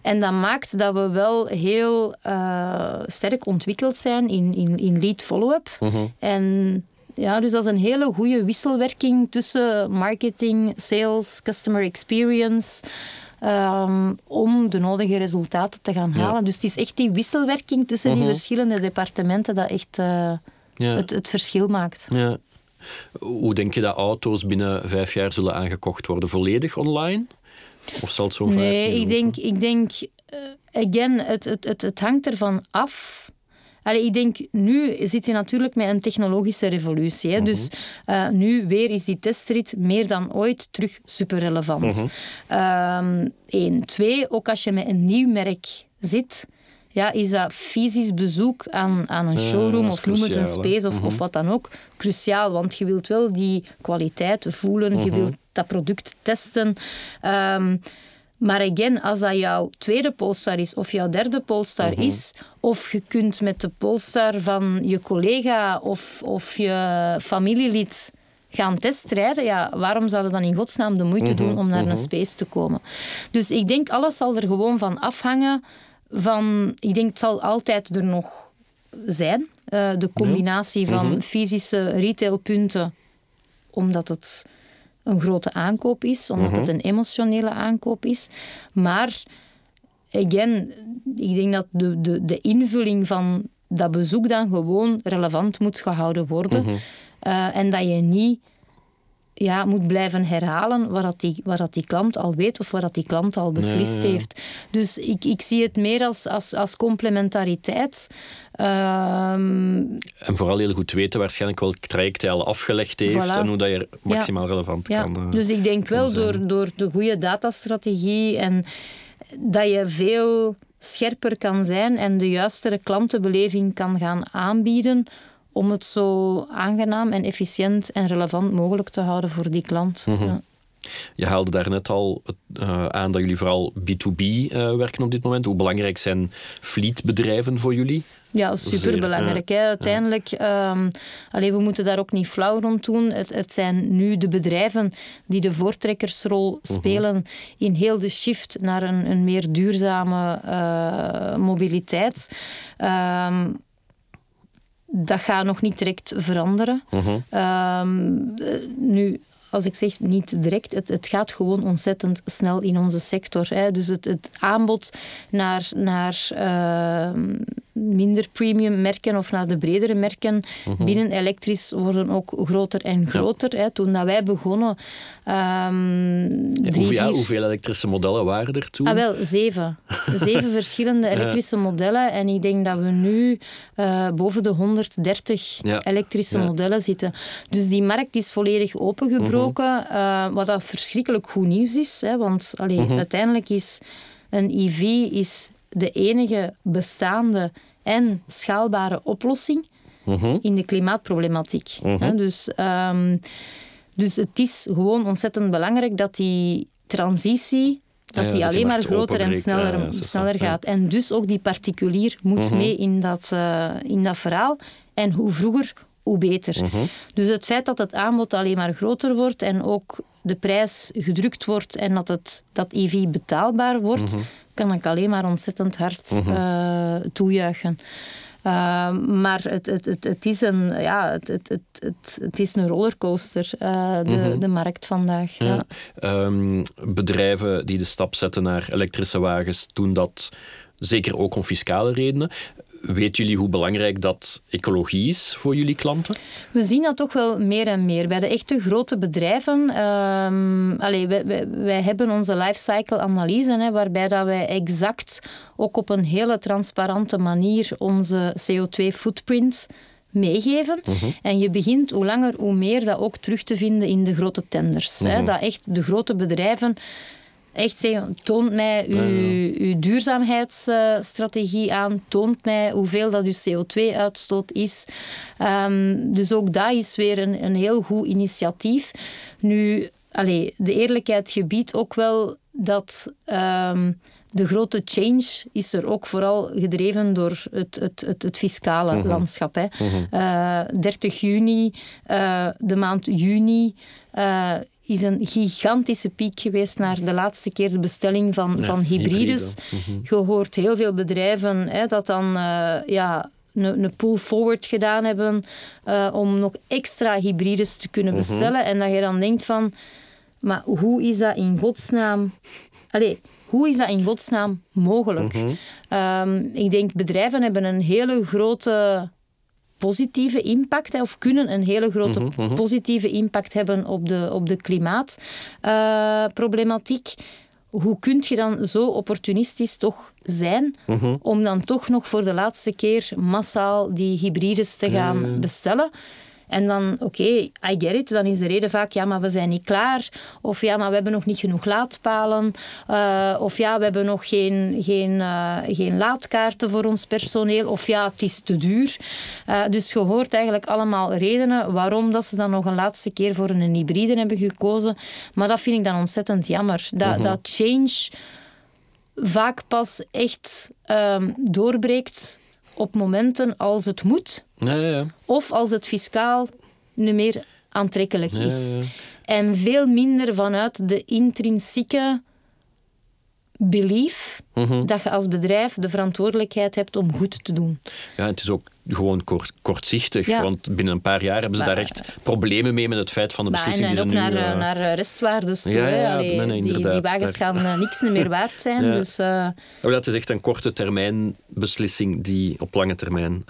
En dat maakt dat we wel heel uh, sterk ontwikkeld zijn in, in, in lead follow-up. Mhm. En ja, dus dat is een hele goede wisselwerking tussen marketing, sales, customer experience. Um, om de nodige resultaten te gaan halen. Dus het is echt die wisselwerking tussen die mhm. verschillende departementen dat echt uh, ja. het, het verschil maakt. Ja. Hoe denk je dat auto's binnen vijf jaar zullen aangekocht worden? Volledig online? Of zal het zo Nee, ik denk, ik denk uh, again, het, het, het, het hangt ervan af Allee, ik denk, nu zit je natuurlijk met een technologische revolutie. Hè? Mhm. Dus uh, nu weer is die testrit meer dan ooit terug super relevant. Mm -hmm. Eén. Twee, ook als je met een nieuw merk zit, ja, is dat fysisch bezoek aan, aan een showroom of noem het een space of, of mhm. wat dan ook cruciaal. Want je wilt wel die kwaliteit voelen, je mhm. wilt dat product testen. Um, maar again, als dat jouw tweede Polestar is of jouw derde Polestar mhm. is, of je kunt met de Polestar van je collega of, of je familielid gaan testrijden, ja, waarom zouden dan in godsnaam de moeite doen mhm. om naar een mhm. space te komen? Dus ik denk, alles zal er gewoon van afhangen. Van, ik denk, het zal altijd er nog zijn. Uh, de combinatie van fysische retailpunten, omdat het een grote aankoop is, omdat het mhm. een emotionele aankoop is. Maar, again, ik denk dat de, de, de invulling van dat bezoek dan gewoon relevant moet gehouden worden. Eh, en dat je niet ja, moet blijven herhalen waar, dat die, waar dat die klant al weet of waar dat die klant al beslist heeft. Dus ik, ik zie het meer als, als, als complementariteit. Ehm, en vooral heel goed weten waarschijnlijk welk traject hij al afgelegd heeft en hoe dat je maximaal relevant kan uh, Dus ik denk wel door, door de goede datastrategie en dat je veel scherper kan zijn en de juistere klantenbeleving kan gaan aanbieden om het zo aangenaam en efficiënt en relevant mogelijk te houden voor die klant. Mhm. ja. Je haalde daarnet al uh, aan dat jullie vooral B2B uh, eh, werken op dit moment. Hoe belangrijk zijn fleetbedrijven voor jullie? Ja, superbelangrijk. Hè. Uiteindelijk, um, we moeten daar ook niet flauw rond doen. Het, het, zijn nu de bedrijven die de voortrekkersrol mhm. spelen in heel de shift naar een, een meer duurzame mobiliteit. Um, dat gaat nog niet direct veranderen. Mhm. Ehm, nu, als ik zeg niet direct, het, het gaat gewoon ontzettend snel in onze sector. Hè. Dus het, het aanbod naar, naar ehm, minder premium merken of naar de bredere merken mhm. binnen elektrisch worden ook groter en groter. Hè. Toen dat wij begonnen, um, drie, Hoeveel, ja, vier- hoeveel elektrische modellen waren er toen? Ah, wel, zeven. Zeven verschillende elektrische modellen. En ik denk dat we nu eh, boven de 130 Ja. elektrische modellen zitten. Dus die markt is volledig opengebroken. Mhm. eh, wat dat verschrikkelijk goed nieuws is. Hè, want allee, Mhm. uiteindelijk is een EV is de enige bestaande en schaalbare oplossing Mhm. in de klimaatproblematiek. Hè, dus, ehm, dus het is gewoon ontzettend belangrijk dat die transitie dat Ja, die alleen maar groter en sneller, Ja, sneller gaat. En dus ook die particulier moet mee in dat, eh, in dat verhaal. En hoe vroeger, hoe beter. Dus het feit dat het aanbod alleen maar groter wordt en ook de prijs gedrukt wordt en dat het, dat EV betaalbaar wordt, kan ik alleen maar ontzettend hard eh, toejuichen. Uh, maar het, het, het, het, is een, ja, het, het, het, het, is een rollercoaster, uh, de, de markt vandaag. Ja. Ja. Ehm, bedrijven die de stap zetten naar elektrische wagens doen dat zeker ook om fiscale redenen. Weten jullie hoe belangrijk dat ecologie is voor jullie klanten? We zien dat toch wel meer en meer. Bij de echte grote bedrijven, um, allee, wij, wij, wij, hebben onze lifecycle analyse, hè, waarbij dat wij exact ook op een hele transparante manier onze CO2-footprint meegeven. Mhm. Uh -huh. En je begint hoe langer hoe meer dat ook terug te vinden in de grote tenders. Uh -huh. hè, dat echt de grote bedrijven echt zeggen, toont mij uw, ja, ja. uw duurzaamheidsstrategie aan, toont mij hoeveel dat uw CO2-uitstoot is. Um, dus ook dat is weer een, een heel goed initiatief. Nu, allez, de eerlijkheid gebiedt ook wel dat... Um, de grote change is er ook vooral gedreven door het, het, het, het fiscale -huh. landschap. Hè. Uh -huh. uh, 30 juni, uh, de maand juni, uh, is een gigantische piek geweest naar de laatste keer de bestelling van, ja, van hybrides. Hybride. -huh. Je hoort heel veel bedrijven hè, dat dan uh, ja, een, een pull forward gedaan hebben uh, om nog extra hybrides te kunnen bestellen. Uh -huh. En dat je dan denkt van, maar hoe is dat in godsnaam... Allee, hoe is dat in godsnaam mogelijk? -huh. um, ik denk bedrijven hebben een hele grote positieve impact, of kunnen een hele grote uh -huh. positieve impact hebben op de, op de klimaatproblematiek. Hoe kun je dan zo opportunistisch toch zijn -huh. om dan toch nog voor de laatste keer massaal die hybrides te gaan bestellen? En dan, oké, okay, I get it. Dan is de reden vaak, ja, maar we zijn niet klaar. Of ja, maar we hebben nog niet genoeg laadpalen. Uh, of ja, we hebben nog geen, geen, uh, geen laadkaarten voor ons personeel. Of ja, het is te duur. Uh, dus je hoort eigenlijk allemaal redenen waarom dat ze dan nog een laatste keer voor een hybride hebben gekozen. Maar dat vind ik dan ontzettend jammer. Dat, -huh. dat change vaak pas echt um, doorbreekt op momenten als het moet. Ja. Of als het fiscaal niet meer aantrekkelijk is. En veel minder vanuit de intrinsieke belief -huh. dat je als bedrijf de verantwoordelijkheid hebt om goed te doen. Ja, het is ook gewoon kort, kortzichtig, ja. want binnen een paar jaar hebben ze maar, daar echt problemen mee met het feit van de beslissing en, en die ook ze naar, nu... Uh... naar restwaardes toe. Ja, ja, Allee, nee, nee, die, die wagens gaan uh, niks meer waard zijn. ja. dus, uh... Dat is echt een korte termijn beslissing die op lange termijn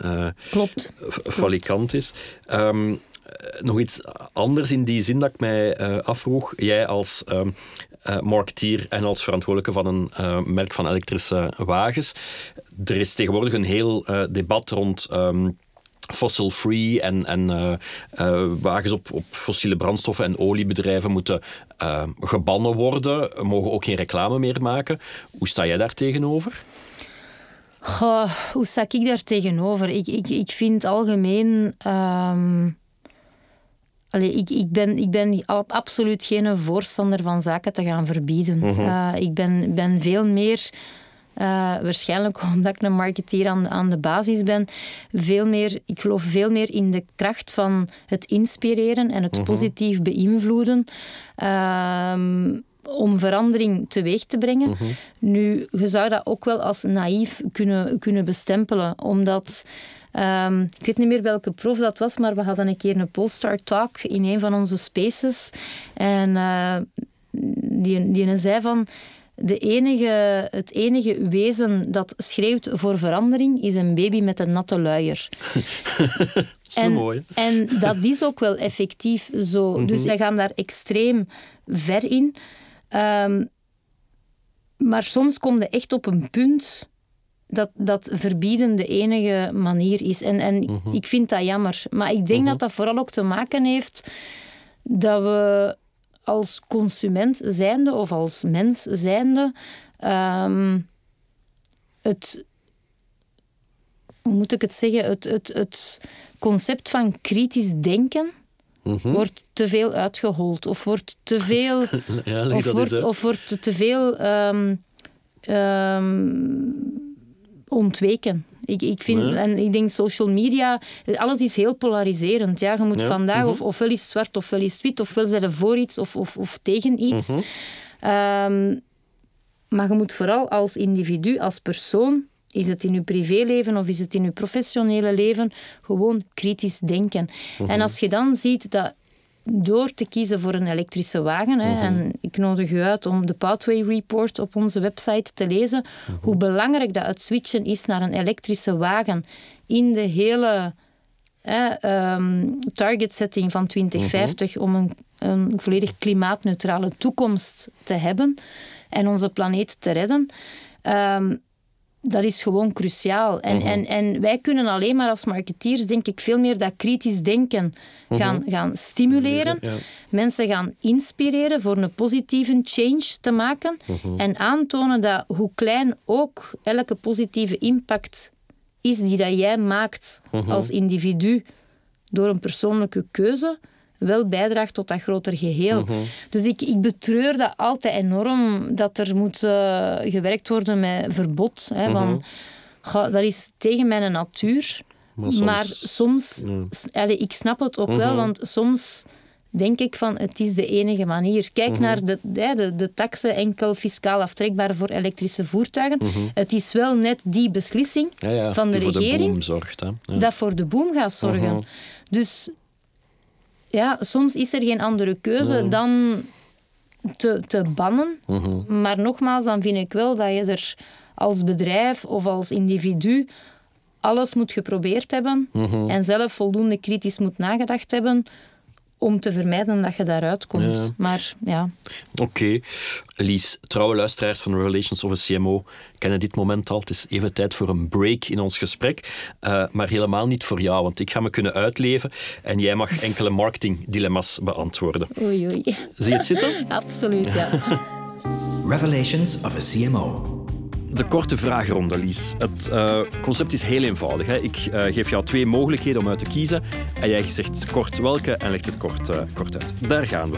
Klopt. falikant is. Um, nog iets anders in die zin dat ik mij afvroeg. Jij als um, uh, marketeer en als verantwoordelijke van een uh, merk van elektrische wagens. Er is tegenwoordig een heel debat rond. Um, fossil-free en, en wagens op, op fossiele brandstoffen en oliebedrijven moeten gebannen worden, mogen ook geen reclame meer maken. Hoe sta jij daar tegenover? Goh, hoe sta ik daar tegenover? Ik, ik, ik vind algemeen... Um Allee, ik, ik, ben, ik ben absoluut geen voorstander van zaken te gaan verbieden. -huh. uh, ik ben, ben veel meer, uh, waarschijnlijk omdat ik een marketeer aan, aan de basis ben, veel meer, ik geloof veel meer in de kracht van het inspireren en het -huh. positief beïnvloeden. om verandering teweeg te brengen. -huh. Nu, je zou dat ook wel als naïef kunnen, kunnen bestempelen, omdat... Um, ik weet niet meer welke proef dat was, maar we hadden een keer een Polestar Talk in een van onze spaces. En uh, die, die zei van... De enige, het enige wezen dat schreeuwt voor verandering is een baby met een natte luier. dat is en, mooi. En dat is ook wel effectief zo. Mm -hmm. Dus wij gaan daar extreem ver in. Ehm, maar soms kom je echt op een punt dat, dat verbieden de enige manier is. En, en Mhm. ik vind dat jammer. Maar ik denk dat dat vooral ook te maken heeft dat we als consument zijnde of als mens zijnde ehm, het... Hoe moet ik het zeggen? Het, het, het concept van kritisch denken Mhm. wordt te veel uitgehold. Of wordt te veel... Ja, of, wordt, of wordt te veel ehm, ehm, ontweken. Ik, ik, vind, en ik denk social media, alles is heel polariserend. Ja, je moet Ja, vandaag, mhm. of, ofwel is zwart ofwel is wit, ofwel zijn er voor iets of, of, of tegen iets. Mhm. Ehm, maar je moet vooral als individu, als persoon, is het in je privéleven of is het in je professionele leven, gewoon kritisch denken. En als je dan ziet dat door te kiezen voor een elektrische wagen, hè, en ik nodig u uit om de Pathway Report op onze website te lezen, hoe belangrijk dat het switchen is naar een elektrische wagen in de hele hè, ehm, target setting van 2050 om een, een volledig klimaatneutrale toekomst te hebben en onze planeet te redden. Ehm, dat is gewoon cruciaal. En, en, en wij kunnen alleen maar als marketeers, denk ik, veel meer dat kritisch denken gaan, gaan stimuleren. Ja. Mensen gaan inspireren voor een positieve change te maken. En aantonen dat hoe klein ook elke positieve impact is die dat jij maakt als individu door een persoonlijke keuze, wel bijdraagt tot dat groter geheel. Dus ik, ik betreur dat altijd enorm, dat er moet eh, gewerkt worden met verbod. Hè, van, ga, dat is tegen mijn natuur. Maar Maar soms- Ja. ik snap het ook wel, want soms denk ik van het is de enige manier. Kijk naar de, de, de, de taxen enkel fiscaal aftrekbaar voor elektrische voertuigen. Het is wel net die beslissing Ja, ja, van de die voor regering de boom zorgt. Hè. Ja. dat voor de boom gaat zorgen. Mhm. Dus ja, soms is er geen andere keuze dan te, te bannen. Mhm. Maar nogmaals, dan vind ik wel dat je er als bedrijf of als individu alles moet geprobeerd hebben Mhm. en zelf voldoende kritisch moet nagedacht hebben om te vermijden dat je daaruit komt. Ja. Maar ja, Oké. Lies, trouwe luisteraars van Revelations of a CMO kennen dit moment al. Het is even tijd voor een break in ons gesprek. Eh, maar helemaal niet voor jou, want ik ga me kunnen uitleven en jij mag enkele marketingdilemma's beantwoorden. oei oei. Zie je het zitten? Absoluut, ja. Revelations of a CMO. De korte vragenronde, Lies. Het eh, concept is heel eenvoudig. Hè. Ik eh, geef jou twee mogelijkheden om uit te kiezen. En jij zegt kort welke en legt het kort, eh, kort uit. Daar gaan we.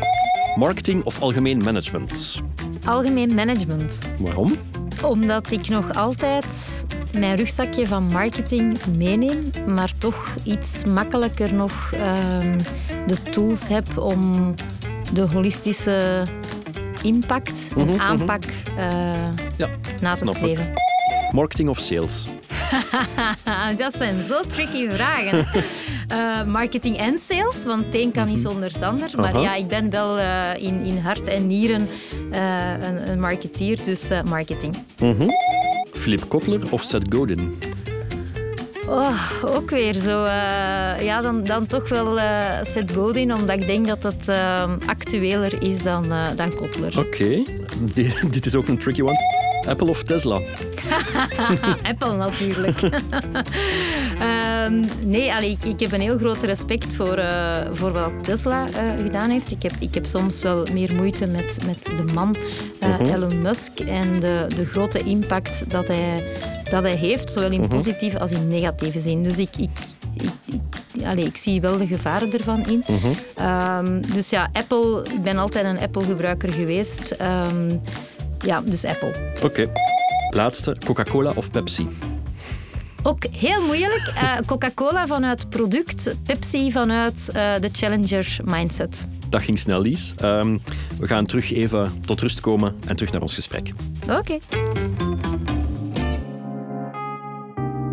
Marketing of algemeen management? Algemeen management. Waarom? Omdat ik nog altijd mijn rugzakje van marketing meeneem, maar toch iets makkelijker nog ehm, de tools heb om de holistische impact en Mhm, aanpak eh, Ja, na te streven. Marketing of sales? Dat zijn zo tricky vragen. Eh, marketing en sales, want het een kan niet zonder het ander. Maar Mhm. Aha. ja, ik ben wel eh, in, in hart en nieren een, een marketeer, dus marketing. Philip Kotler of Seth Godin? Oh, ook weer zo. eh, ja, dan, dan toch wel eh Seth Godin, omdat ik denk dat het eh, actueler is dan, dan Kotler. Oké. Di- Dit is ook een tricky one. Apple of Tesla? Apple natuurlijk. Ehm, nee, allee, ik, ik heb een heel groot respect voor, eh, voor wat Tesla eh, gedaan heeft. Ik heb, ik heb soms wel meer moeite met, met de man eh, Elon Musk en de, de grote impact dat hij, dat hij heeft, zowel in positieve als in negatieve zin. Dus ik, ik, ik, ik, allee, ik zie wel de gevaren ervan in. Ehm, dus ja, Apple, ik ben altijd een Apple-gebruiker geweest. Ehm, ja, dus Apple. Oké. Laatste, Coca-Cola of Pepsi? Ook heel moeilijk. Eh, Coca-Cola vanuit product, Pepsi vanuit eh, de challenger mindset. Dat ging snel, Lies. Ehm, we gaan terug even tot rust komen en terug naar ons gesprek. Oké.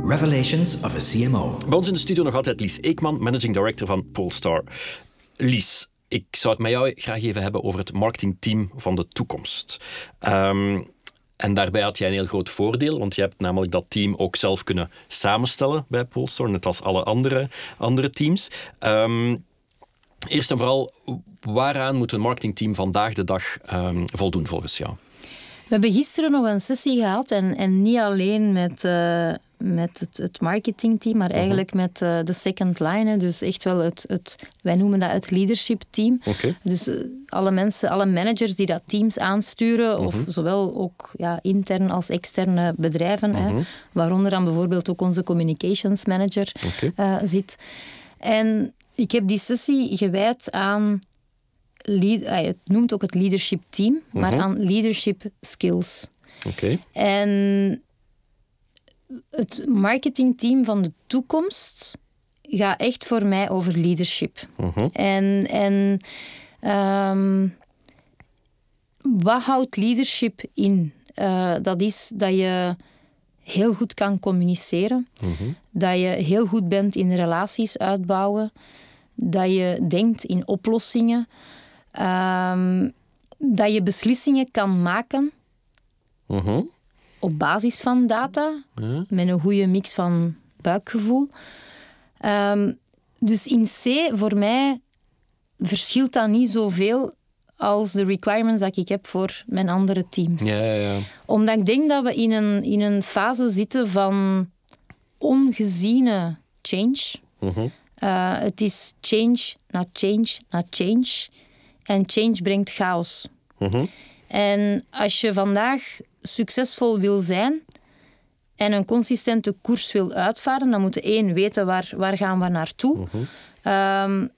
Revelations of a CMO. Bij ons in de studio nog altijd Lies Eekman, managing director van Polestar. Lies, ik zou het met jou graag even hebben over het marketingteam van de toekomst. Ehm, en daarbij had jij een heel groot voordeel, want je hebt namelijk dat team ook zelf kunnen samenstellen bij Polestar, net als alle andere, andere teams. Ehm, Eerst en vooral, waaraan moet een marketingteam vandaag de dag um, voldoen volgens jou? We hebben gisteren nog een sessie gehad en, en niet alleen met, uh, met het, het marketingteam, maar mhm. eigenlijk met uh, de second line. Dus echt wel het, het, wij noemen dat het leadership team. Okay. Dus uh, alle mensen, alle managers die dat teams aansturen, of mhm. zowel ook ja, intern als externe bedrijven, hè, mhm. waaronder dan bijvoorbeeld ook onze communications manager okay. zit. En ik heb die sessie gewijd aan lead, ah, het noemt ook het leadership team, maar mhm. aan leadership skills. Oké. En het marketingteam van de toekomst gaat echt voor mij over leadership. Mhm. En, en ehm, wat houdt leadership in? Uh, dat is dat je heel goed kan communiceren, mhm. dat je heel goed bent in relaties uitbouwen, dat je denkt in oplossingen, Ehm, dat je beslissingen kan maken mhm. op basis van data, met een goede mix van buikgevoel. Um, dus in C, voor mij, verschilt dat niet zoveel als de requirements dat ik heb voor mijn andere teams. Ja, ja, ja. Omdat ik denk dat we in een, in een fase zitten van ongeziene change. Mhm. Uh, het is change na change na change. En change brengt chaos. Mhm. En als je vandaag succesvol wil zijn en een consistente koers wil uitvaren, dan moeten één weten waar, waar gaan we naartoe. Mm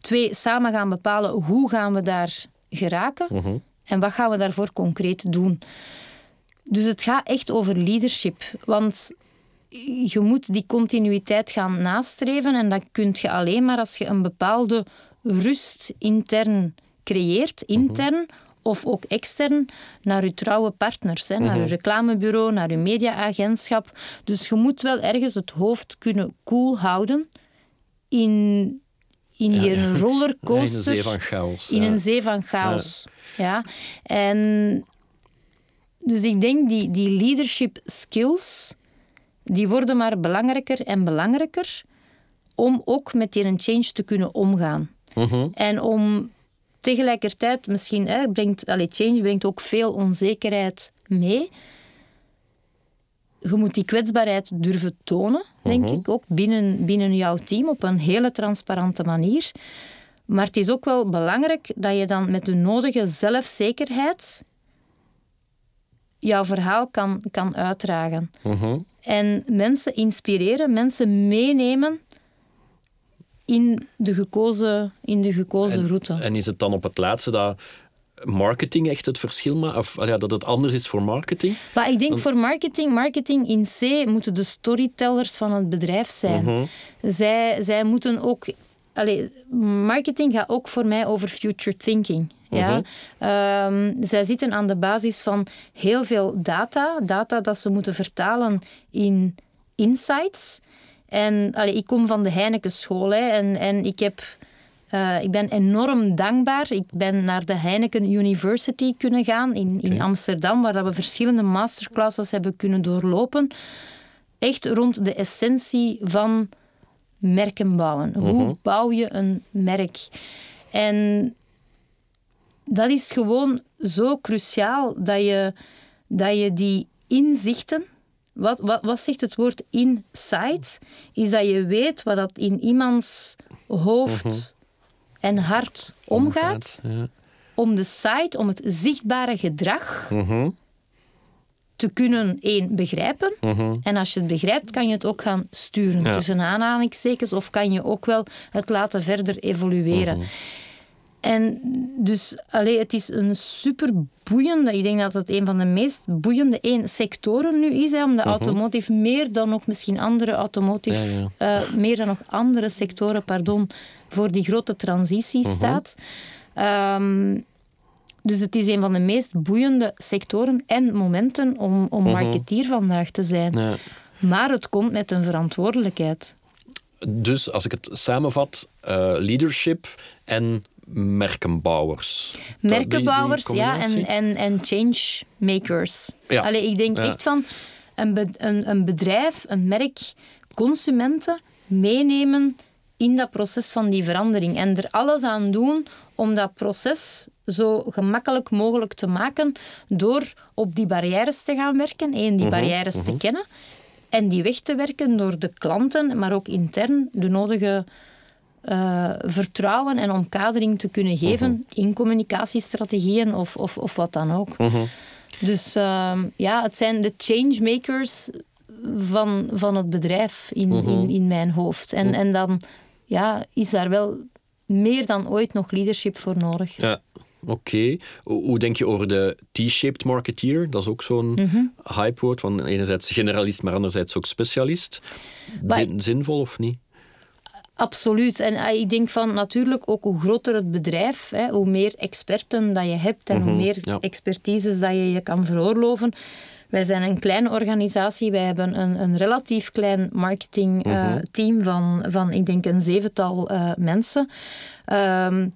twee, samen gaan bepalen hoe gaan we daar geraken mhm. en wat gaan we daarvoor concreet doen. Dus het gaat echt over leadership. Want je moet die continuïteit gaan nastreven en dat kun je alleen maar als je een bepaalde rust intern creëert, intern of ook extern, naar uw trouwe partners, hè, naar uw mhm. reclamebureau, naar uw mediaagentschap. Dus je moet wel ergens het hoofd kunnen koel houden in, in je rollercoaster. in een zee van chaos. In een zee van chaos. Ja. En dus ik denk die, die leadership skills, die worden maar belangrijker en belangrijker om ook met die change te kunnen omgaan. Mhm. En om tegelijkertijd misschien, hè, brengt, allez, change brengt ook veel onzekerheid mee. Je moet die kwetsbaarheid durven tonen, denk mhm. ik, ook binnen, binnen jouw team op een hele transparante manier. Maar het is ook wel belangrijk dat je dan met de nodige zelfzekerheid jouw verhaal kan, kan uitdragen. Mhm. En mensen inspireren, mensen meenemen in de gekozen, in de gekozen en, route. En is het dan op het laatste dat marketing echt het verschil maakt? Of ja, dat het anders is voor marketing? Maar ik denk voor marketing, marketing in C moeten de storytellers van het bedrijf zijn. Mhm. zij, zij moeten ook... Marketing gaat ook voor mij over future thinking. Ja? Mhm. Ehm, zij zitten aan de basis van heel veel data. Data dat ze moeten vertalen in insights. En allee, ik kom van de Heineken school hè, en, en ik, heb, uh, ik ben enorm dankbaar. Ik ben naar de Heineken University kunnen gaan in, in Amsterdam, waar dat we verschillende masterclasses hebben kunnen doorlopen. Echt rond de essentie van merken bouwen. Hoe mhm. bouw je een merk? En dat is gewoon zo cruciaal dat je, dat je die inzichten wat, wat, wat zegt het woord insight? Is dat je weet wat dat in iemands hoofd mhm. en hart omgaat. ja. Om de site, om het zichtbare gedrag mhm. te kunnen, één, begrijpen. Mhm. En als je het begrijpt, kan je het ook gaan sturen tussen aanhalingstekens. Of kan je ook wel het laten verder evolueren. En dus, allee, het is een super boeiende, ik denk dat het een van de meest boeiende één, sectoren nu is, hè, omdat mm automotive meer dan nog misschien andere automotive, eh, meer dan nog andere sectoren, pardon, voor die grote transitie mhm. staat. Ehm, dus het is een van de meest boeiende sectoren en momenten om, om mhm. marketeer vandaag te zijn. Ja. Maar het komt met een verantwoordelijkheid. Dus als ik het samenvat, uh, leadership en merkenbouwers. Merkenbouwers, ja, en, en, en changemakers. Ja. Allee, ik denk echt van een, een, een bedrijf, een merk, consumenten meenemen in dat proces van die verandering. En er alles aan doen om dat proces zo gemakkelijk mogelijk te maken door op die barrières te gaan werken. Eén, die barrières te kennen. En die weg te werken door de klanten, maar ook intern de nodige eh, vertrouwen en omkadering te kunnen geven in communicatiestrategieën of, of, of wat dan ook. Dus uh, ja, het zijn de changemakers van, van het bedrijf in, in, in mijn hoofd. En, en dan ja, is daar wel meer dan ooit nog leadership voor nodig. Ja. Oké. Hoe denk je over de T-shaped marketeer? Dat is ook zo'n mm hypewoord van enerzijds generalist, maar anderzijds ook specialist. Zin, zinvol of niet? Absoluut. En eh, ik denk van natuurlijk ook hoe groter het bedrijf, hè, hoe meer experten dat je hebt en hoe Mhm, meer ja. expertises dat je je kan veroorloven. Wij zijn een kleine organisatie. Wij hebben een, een relatief klein marketingteam van, van, ik denk, een zevental eh, mensen. Ehm,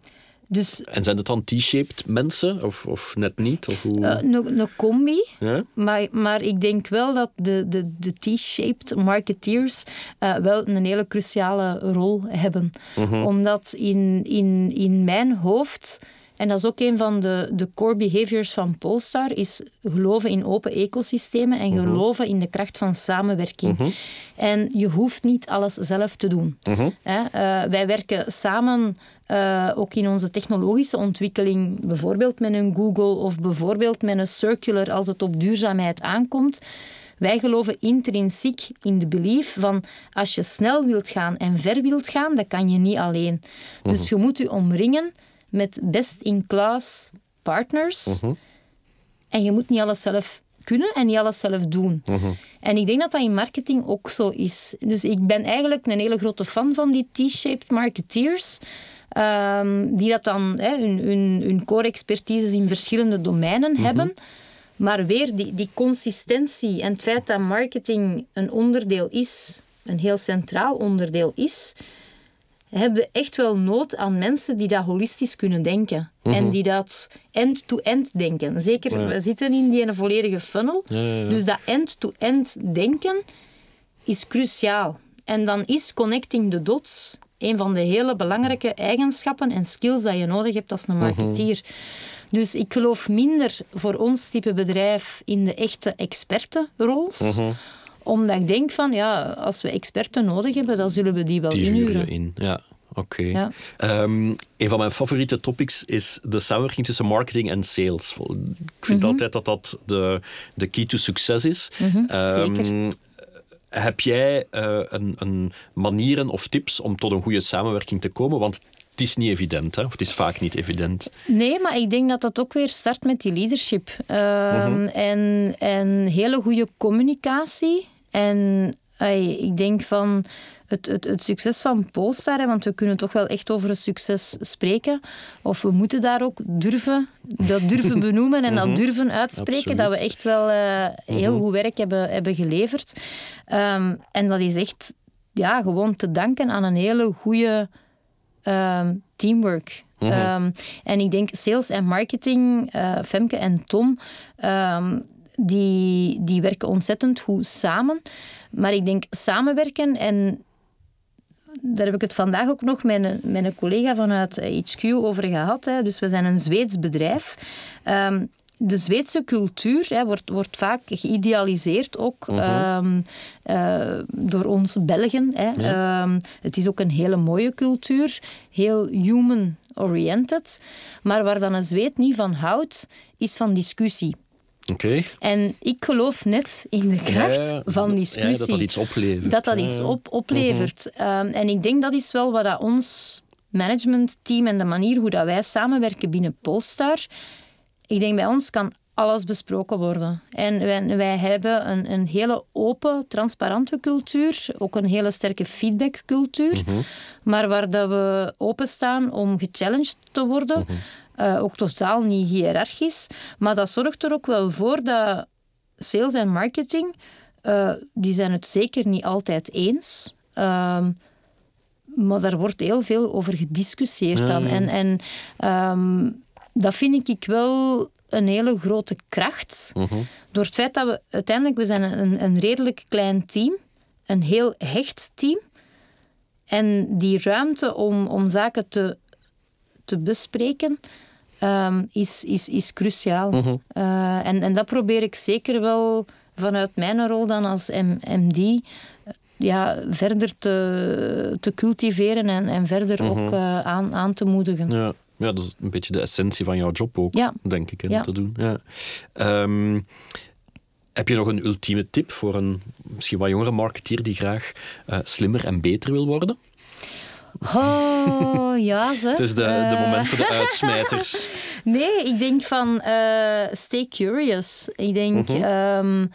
dus En zijn het dan T-shaped mensen of, of net niet? Of hoe? eh, een een combi. ja? Maar, maar ik denk wel dat de, de, de T-shaped marketeers eh, wel een hele cruciale rol hebben. Omdat in, in, in mijn hoofd, en dat is ook een van de, de core behaviors van Polestar, is geloven in open ecosystemen en geloven in de kracht van samenwerking. En je hoeft niet alles zelf te doen. Hè, eh, wij werken samen eh, ook in onze technologische ontwikkeling, bijvoorbeeld met een Google of bijvoorbeeld met een Circular als het op duurzaamheid aankomt. Wij geloven intrinsiek in de belief van als je snel wilt gaan en ver wilt gaan, dat kan je niet alleen. Dus je moet je omringen met best-in-class partners. En je moet niet alles zelf kunnen en niet alles zelf doen. En ik denk dat dat in marketing ook zo is. Dus ik ben eigenlijk een hele grote fan van die T-shaped marketeers. ehm, die dat dan hè, hun, hun, hun core expertises in verschillende domeinen hebben. Maar weer die, die consistentie en het feit dat marketing een onderdeel is, een heel centraal onderdeel is, heb je echt wel nood aan mensen die dat holistisch kunnen denken. En die dat end-to-end denken. Zeker, we zitten in die volledige funnel. Dus dat end-to-end denken is cruciaal. En dan is connecting the dots een van de hele belangrijke eigenschappen en skills dat je nodig hebt als een marketeer. Dus ik geloof minder voor ons type bedrijf in de echte expertenroles. Omdat ik denk van, ja, als we experten nodig hebben, dan zullen we die wel Die huren inhuren. in. Ja, oké. Ja. Ehm, een van mijn favoriete topics is de samenwerking tussen marketing en sales. Ik vind Mhm. altijd dat dat de, de key to succes is. Ehm, zeker. Heb jij eh, een, een manieren of tips om tot een goede samenwerking te komen? Want het is niet evident, hè? of het is vaak niet evident. Nee, maar ik denk dat dat ook weer start met die leadership. Ehm, en, en hele goede communicatie. En ik denk van het, het, het succes van Polestar, hè, want we kunnen toch wel echt over een succes spreken. Of we moeten daar ook durven, dat durven benoemen en dat durven uitspreken. Dat we echt wel eh, heel goed werk hebben, hebben geleverd. Ehm, en dat is echt ja, gewoon te danken aan een hele goede ehm, teamwork. Ehm, en ik denk sales en marketing, eh, Femke en Tom, die, die werken ontzettend goed samen. Maar ik denk samenwerken en daar heb ik het vandaag ook nog met een, met een collega vanuit HQ over gehad. Hè. Dus we zijn een Zweeds bedrijf. Ehm, de Zweedse cultuur hè, wordt, wordt vaak geïdealiseerd ook ehm, eh, door ons Belgen. Hè. Ehm, het is ook een hele mooie cultuur, heel human-oriented. Maar waar dan een Zweed niet van houdt, is van discussie. Oké. En ik geloof net in de kracht Ja, van Ja, discussie. dat dat iets oplevert. Dat dat iets op, oplevert. Ehm, en ik denk dat is wel wat dat ons managementteam en de manier hoe dat wij samenwerken binnen Polestar. Ik denk bij ons kan alles besproken worden. En wij, wij hebben een, een hele open, transparante cultuur. Ook een hele sterke feedbackcultuur. Maar waar dat we openstaan om gechallenged te worden. Eh, ook totaal niet hiërarchisch. Maar dat zorgt er ook wel voor dat sales en marketing, eh, die zijn het zeker niet altijd eens. Ehm, maar daar wordt heel veel over gediscussieerd dan. En, en ehm, dat vind ik wel een hele grote kracht. Door het feit dat we uiteindelijk, we zijn een, een redelijk klein team, een heel hecht team. En die ruimte om, om zaken te, te bespreken ehm, is, is, is cruciaal. Eh, en, en dat probeer ik zeker wel vanuit mijn rol dan als MD eh, ja, verder te, te cultiveren en, en verder ook uh, aan, aan te moedigen. Ja. ja, dat is een beetje de essentie van jouw job ook, Ja. denk ik, hè, Ja. te doen. Ja. Ehm, heb je nog een ultieme tip voor een misschien wat jongere marketeer die graag eh, slimmer en beter wil worden? Oh, ja, ze. Het is de, de Eh, moment voor de uitsmijters. Nee, ik denk van eh, stay curious. Ik denk, ehm,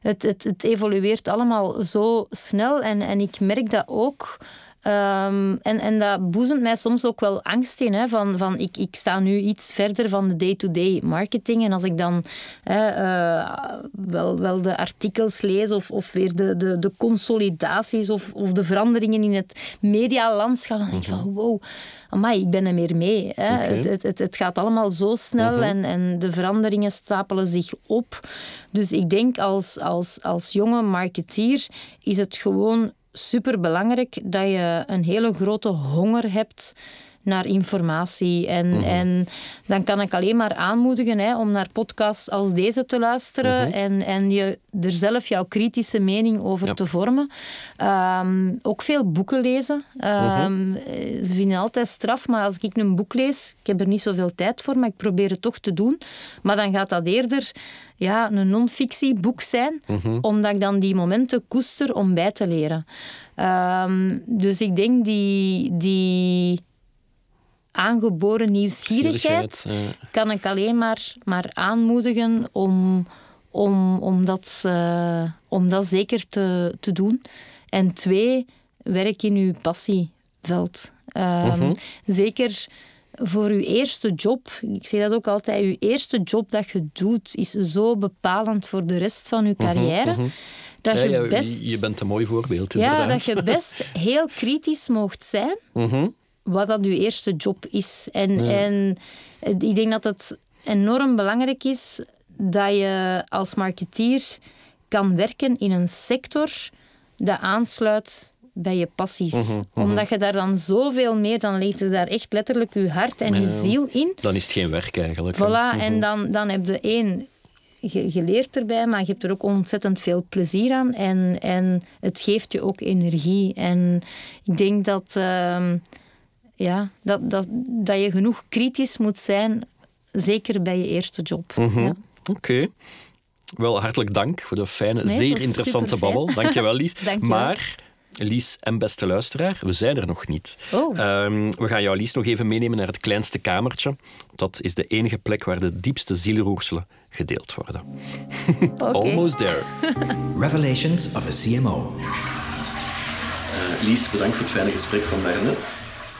het, het, het evolueert allemaal zo snel en, en ik merk dat ook. Ehm, en, en dat boezemt mij soms ook wel angst in. Hè, van, van ik, ik sta nu iets verder van de day-to-day marketing. En als ik dan hè, eh, wel, wel de artikels lees of, of weer de, de, de consolidaties of, of de veranderingen in het medialandschap, dan denk ik van wow, amai, ik ben er meer mee. Hè. Het, het, het, het gaat allemaal zo snel en, en de veranderingen stapelen zich op. Dus ik denk als, als, als jonge marketeer is het gewoon superbelangrijk dat je een hele grote honger hebt naar informatie. En, en dan kan ik alleen maar aanmoedigen hè, om naar podcasts als deze te luisteren en, en je er zelf jouw kritische mening over Ja. te vormen. Ehm, ook veel boeken lezen. Ehm, eh, Ze vinden altijd straf, maar als ik een boek lees, ik heb er niet zoveel tijd voor, maar ik probeer het toch te doen. Maar dan gaat dat eerder ja, een non-fictieboek zijn, omdat ik dan die momenten koester om bij te leren. Ehm, dus ik denk die, die aangeboren nieuwsgierigheid kan ik alleen maar, maar aanmoedigen om, om, om, dat, eh, om dat zeker te, te doen. En twee, werk in uw passieveld. Ehm, Zeker voor uw eerste job. Ik zeg dat ook altijd. Uw eerste job dat je doet is zo bepalend voor de rest van uw carrière. Dat ja, je best... je bent een mooi voorbeeld, Ja, dat je best heel kritisch mocht zijn Mhm. Wat dat je eerste job is. En, en ik denk dat het enorm belangrijk is dat je als marketeer kan werken in een sector dat aansluit bij je passies. Mhm, Omdat je daar dan zoveel meer, dan leegt je daar echt letterlijk je hart en je ziel in. Dan is het geen werk eigenlijk. Voilà, en dan, dan heb je één ge- geleerd erbij, maar je hebt er ook ontzettend veel plezier aan. En, en het geeft je ook energie. En ik denk dat, ehm, ja, dat, dat, dat je genoeg kritisch moet zijn, zeker bij je eerste job. Mhm. ja. Oké. Wel, hartelijk dank voor de fijne, Nee, zeer interessante superfijn. babbel. Dankjewel, Lies. Dankjewel. Maar, Lies en beste luisteraar, we zijn er nog niet. Oh. Ehm, we gaan jou, Lies, nog even meenemen naar het kleinste kamertje. Dat is de enige plek waar de diepste zielroerselen gedeeld worden. Almost there. Revelations of a CMO. Eh, Lies, bedankt voor het fijne gesprek van daarnet.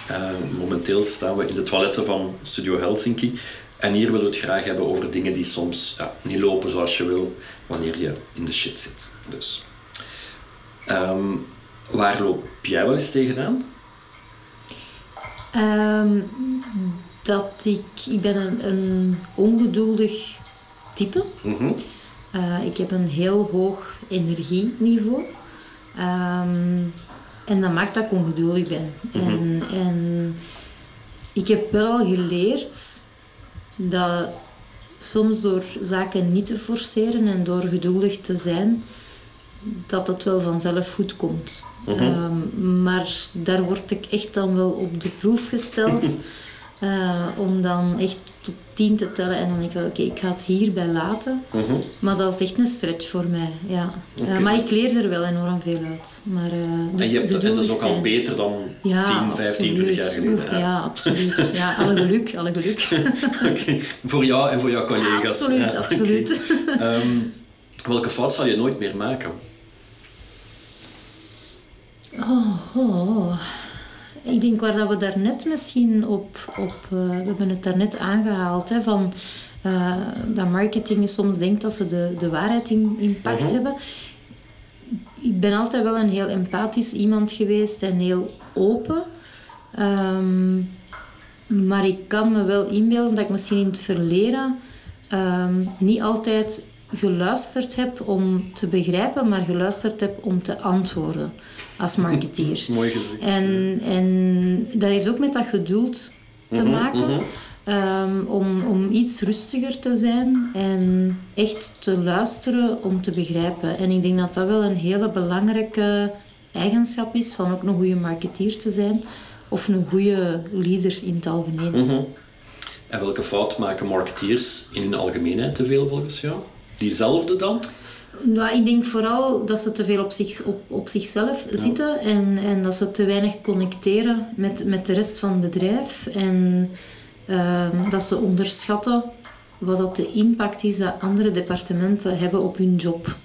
Eh, momenteel staan we in de toiletten van Studio Helsinki. En hier willen we het graag hebben over dingen die soms ja, niet lopen zoals je wil wanneer je in de shit zit. Dus, ehm, waar loop jij wel eens tegenaan? Ehm, dat ik... Ik ben een, een ongeduldig type. Mhm. Eh, ik heb een heel hoog energieniveau. Ehm, en dat maakt dat ik ongeduldig ben. en, en ik heb wel al geleerd dat soms door zaken niet te forceren en door geduldig te zijn, dat het wel vanzelf goed komt. Ehm, maar daar word ik echt dan wel op de proef gesteld. eh, om dan echt tot tien te tellen en dan denk ik wel, oké, ik ga het hierbij laten. Maar dat is echt een stretch voor mij, ja. Eh, maar ik leer er wel enorm veel uit. Maar, eh, dus en, je hebt, en dat is ook al beter dan Ja, 10, 15, 20 jaar geleden. Oef, ja, absoluut. Ja, alle geluk, alle geluk. Oké, Voor jou en voor jouw collega's. absoluut, Ja, absoluut. Ehm, welke fout zal je nooit meer maken? Oh, ik denk waar dat we daarnet misschien op... op eh, we hebben het daarnet aangehaald, hè, van... eh, dat marketing soms denkt dat ze de, de waarheid in, in pacht hebben. Ik ben altijd wel een heel empathisch iemand geweest en heel open. Ehm, maar ik kan me wel inbeelden dat ik misschien in het verleden ehm, niet altijd geluisterd heb om te begrijpen, maar geluisterd heb om te antwoorden als marketeer. Mooi gezegd. En, en dat heeft ook met dat geduld te maken. Ehm, om, om iets rustiger te zijn en echt te luisteren om te begrijpen. En ik denk dat dat wel een hele belangrijke eigenschap is van ook een goede marketeer te zijn. Of een goede leader in het algemeen. En welke fout maken marketeers in hun algemeenheid te veel volgens jou? Diezelfde dan? Nou, ik denk vooral dat ze te veel op, zich, op, op zichzelf zitten en, en dat ze te weinig connecteren met, met de rest van het bedrijf. En ehm, dat ze onderschatten wat dat de impact is dat andere departementen hebben op hun job.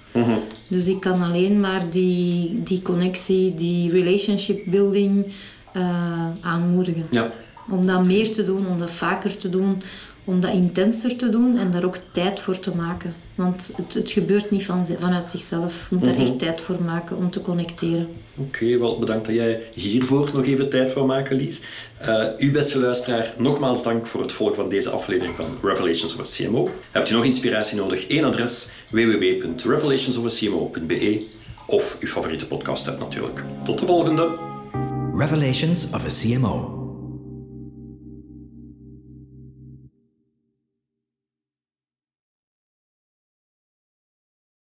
Dus ik kan alleen maar die, die connectie, die relationship building eh, aanmoedigen. Ja. Om dat meer te doen, om dat vaker te doen, om dat intenser te doen en daar ook tijd voor te maken. Want het, het gebeurt niet van, vanuit zichzelf. Je moet daar echt tijd voor maken om te connecteren. Oké, wel bedankt dat jij hiervoor nog even tijd wil maken, Lies. Uh, uw beste luisteraar, nogmaals dank voor het volgen van deze aflevering van Revelations of a CMO. Hebt u nog inspiratie nodig? Eén adres www.revelationsofacmo.be of uw favoriete podcast app natuurlijk. Tot de volgende! Revelations of a CMO.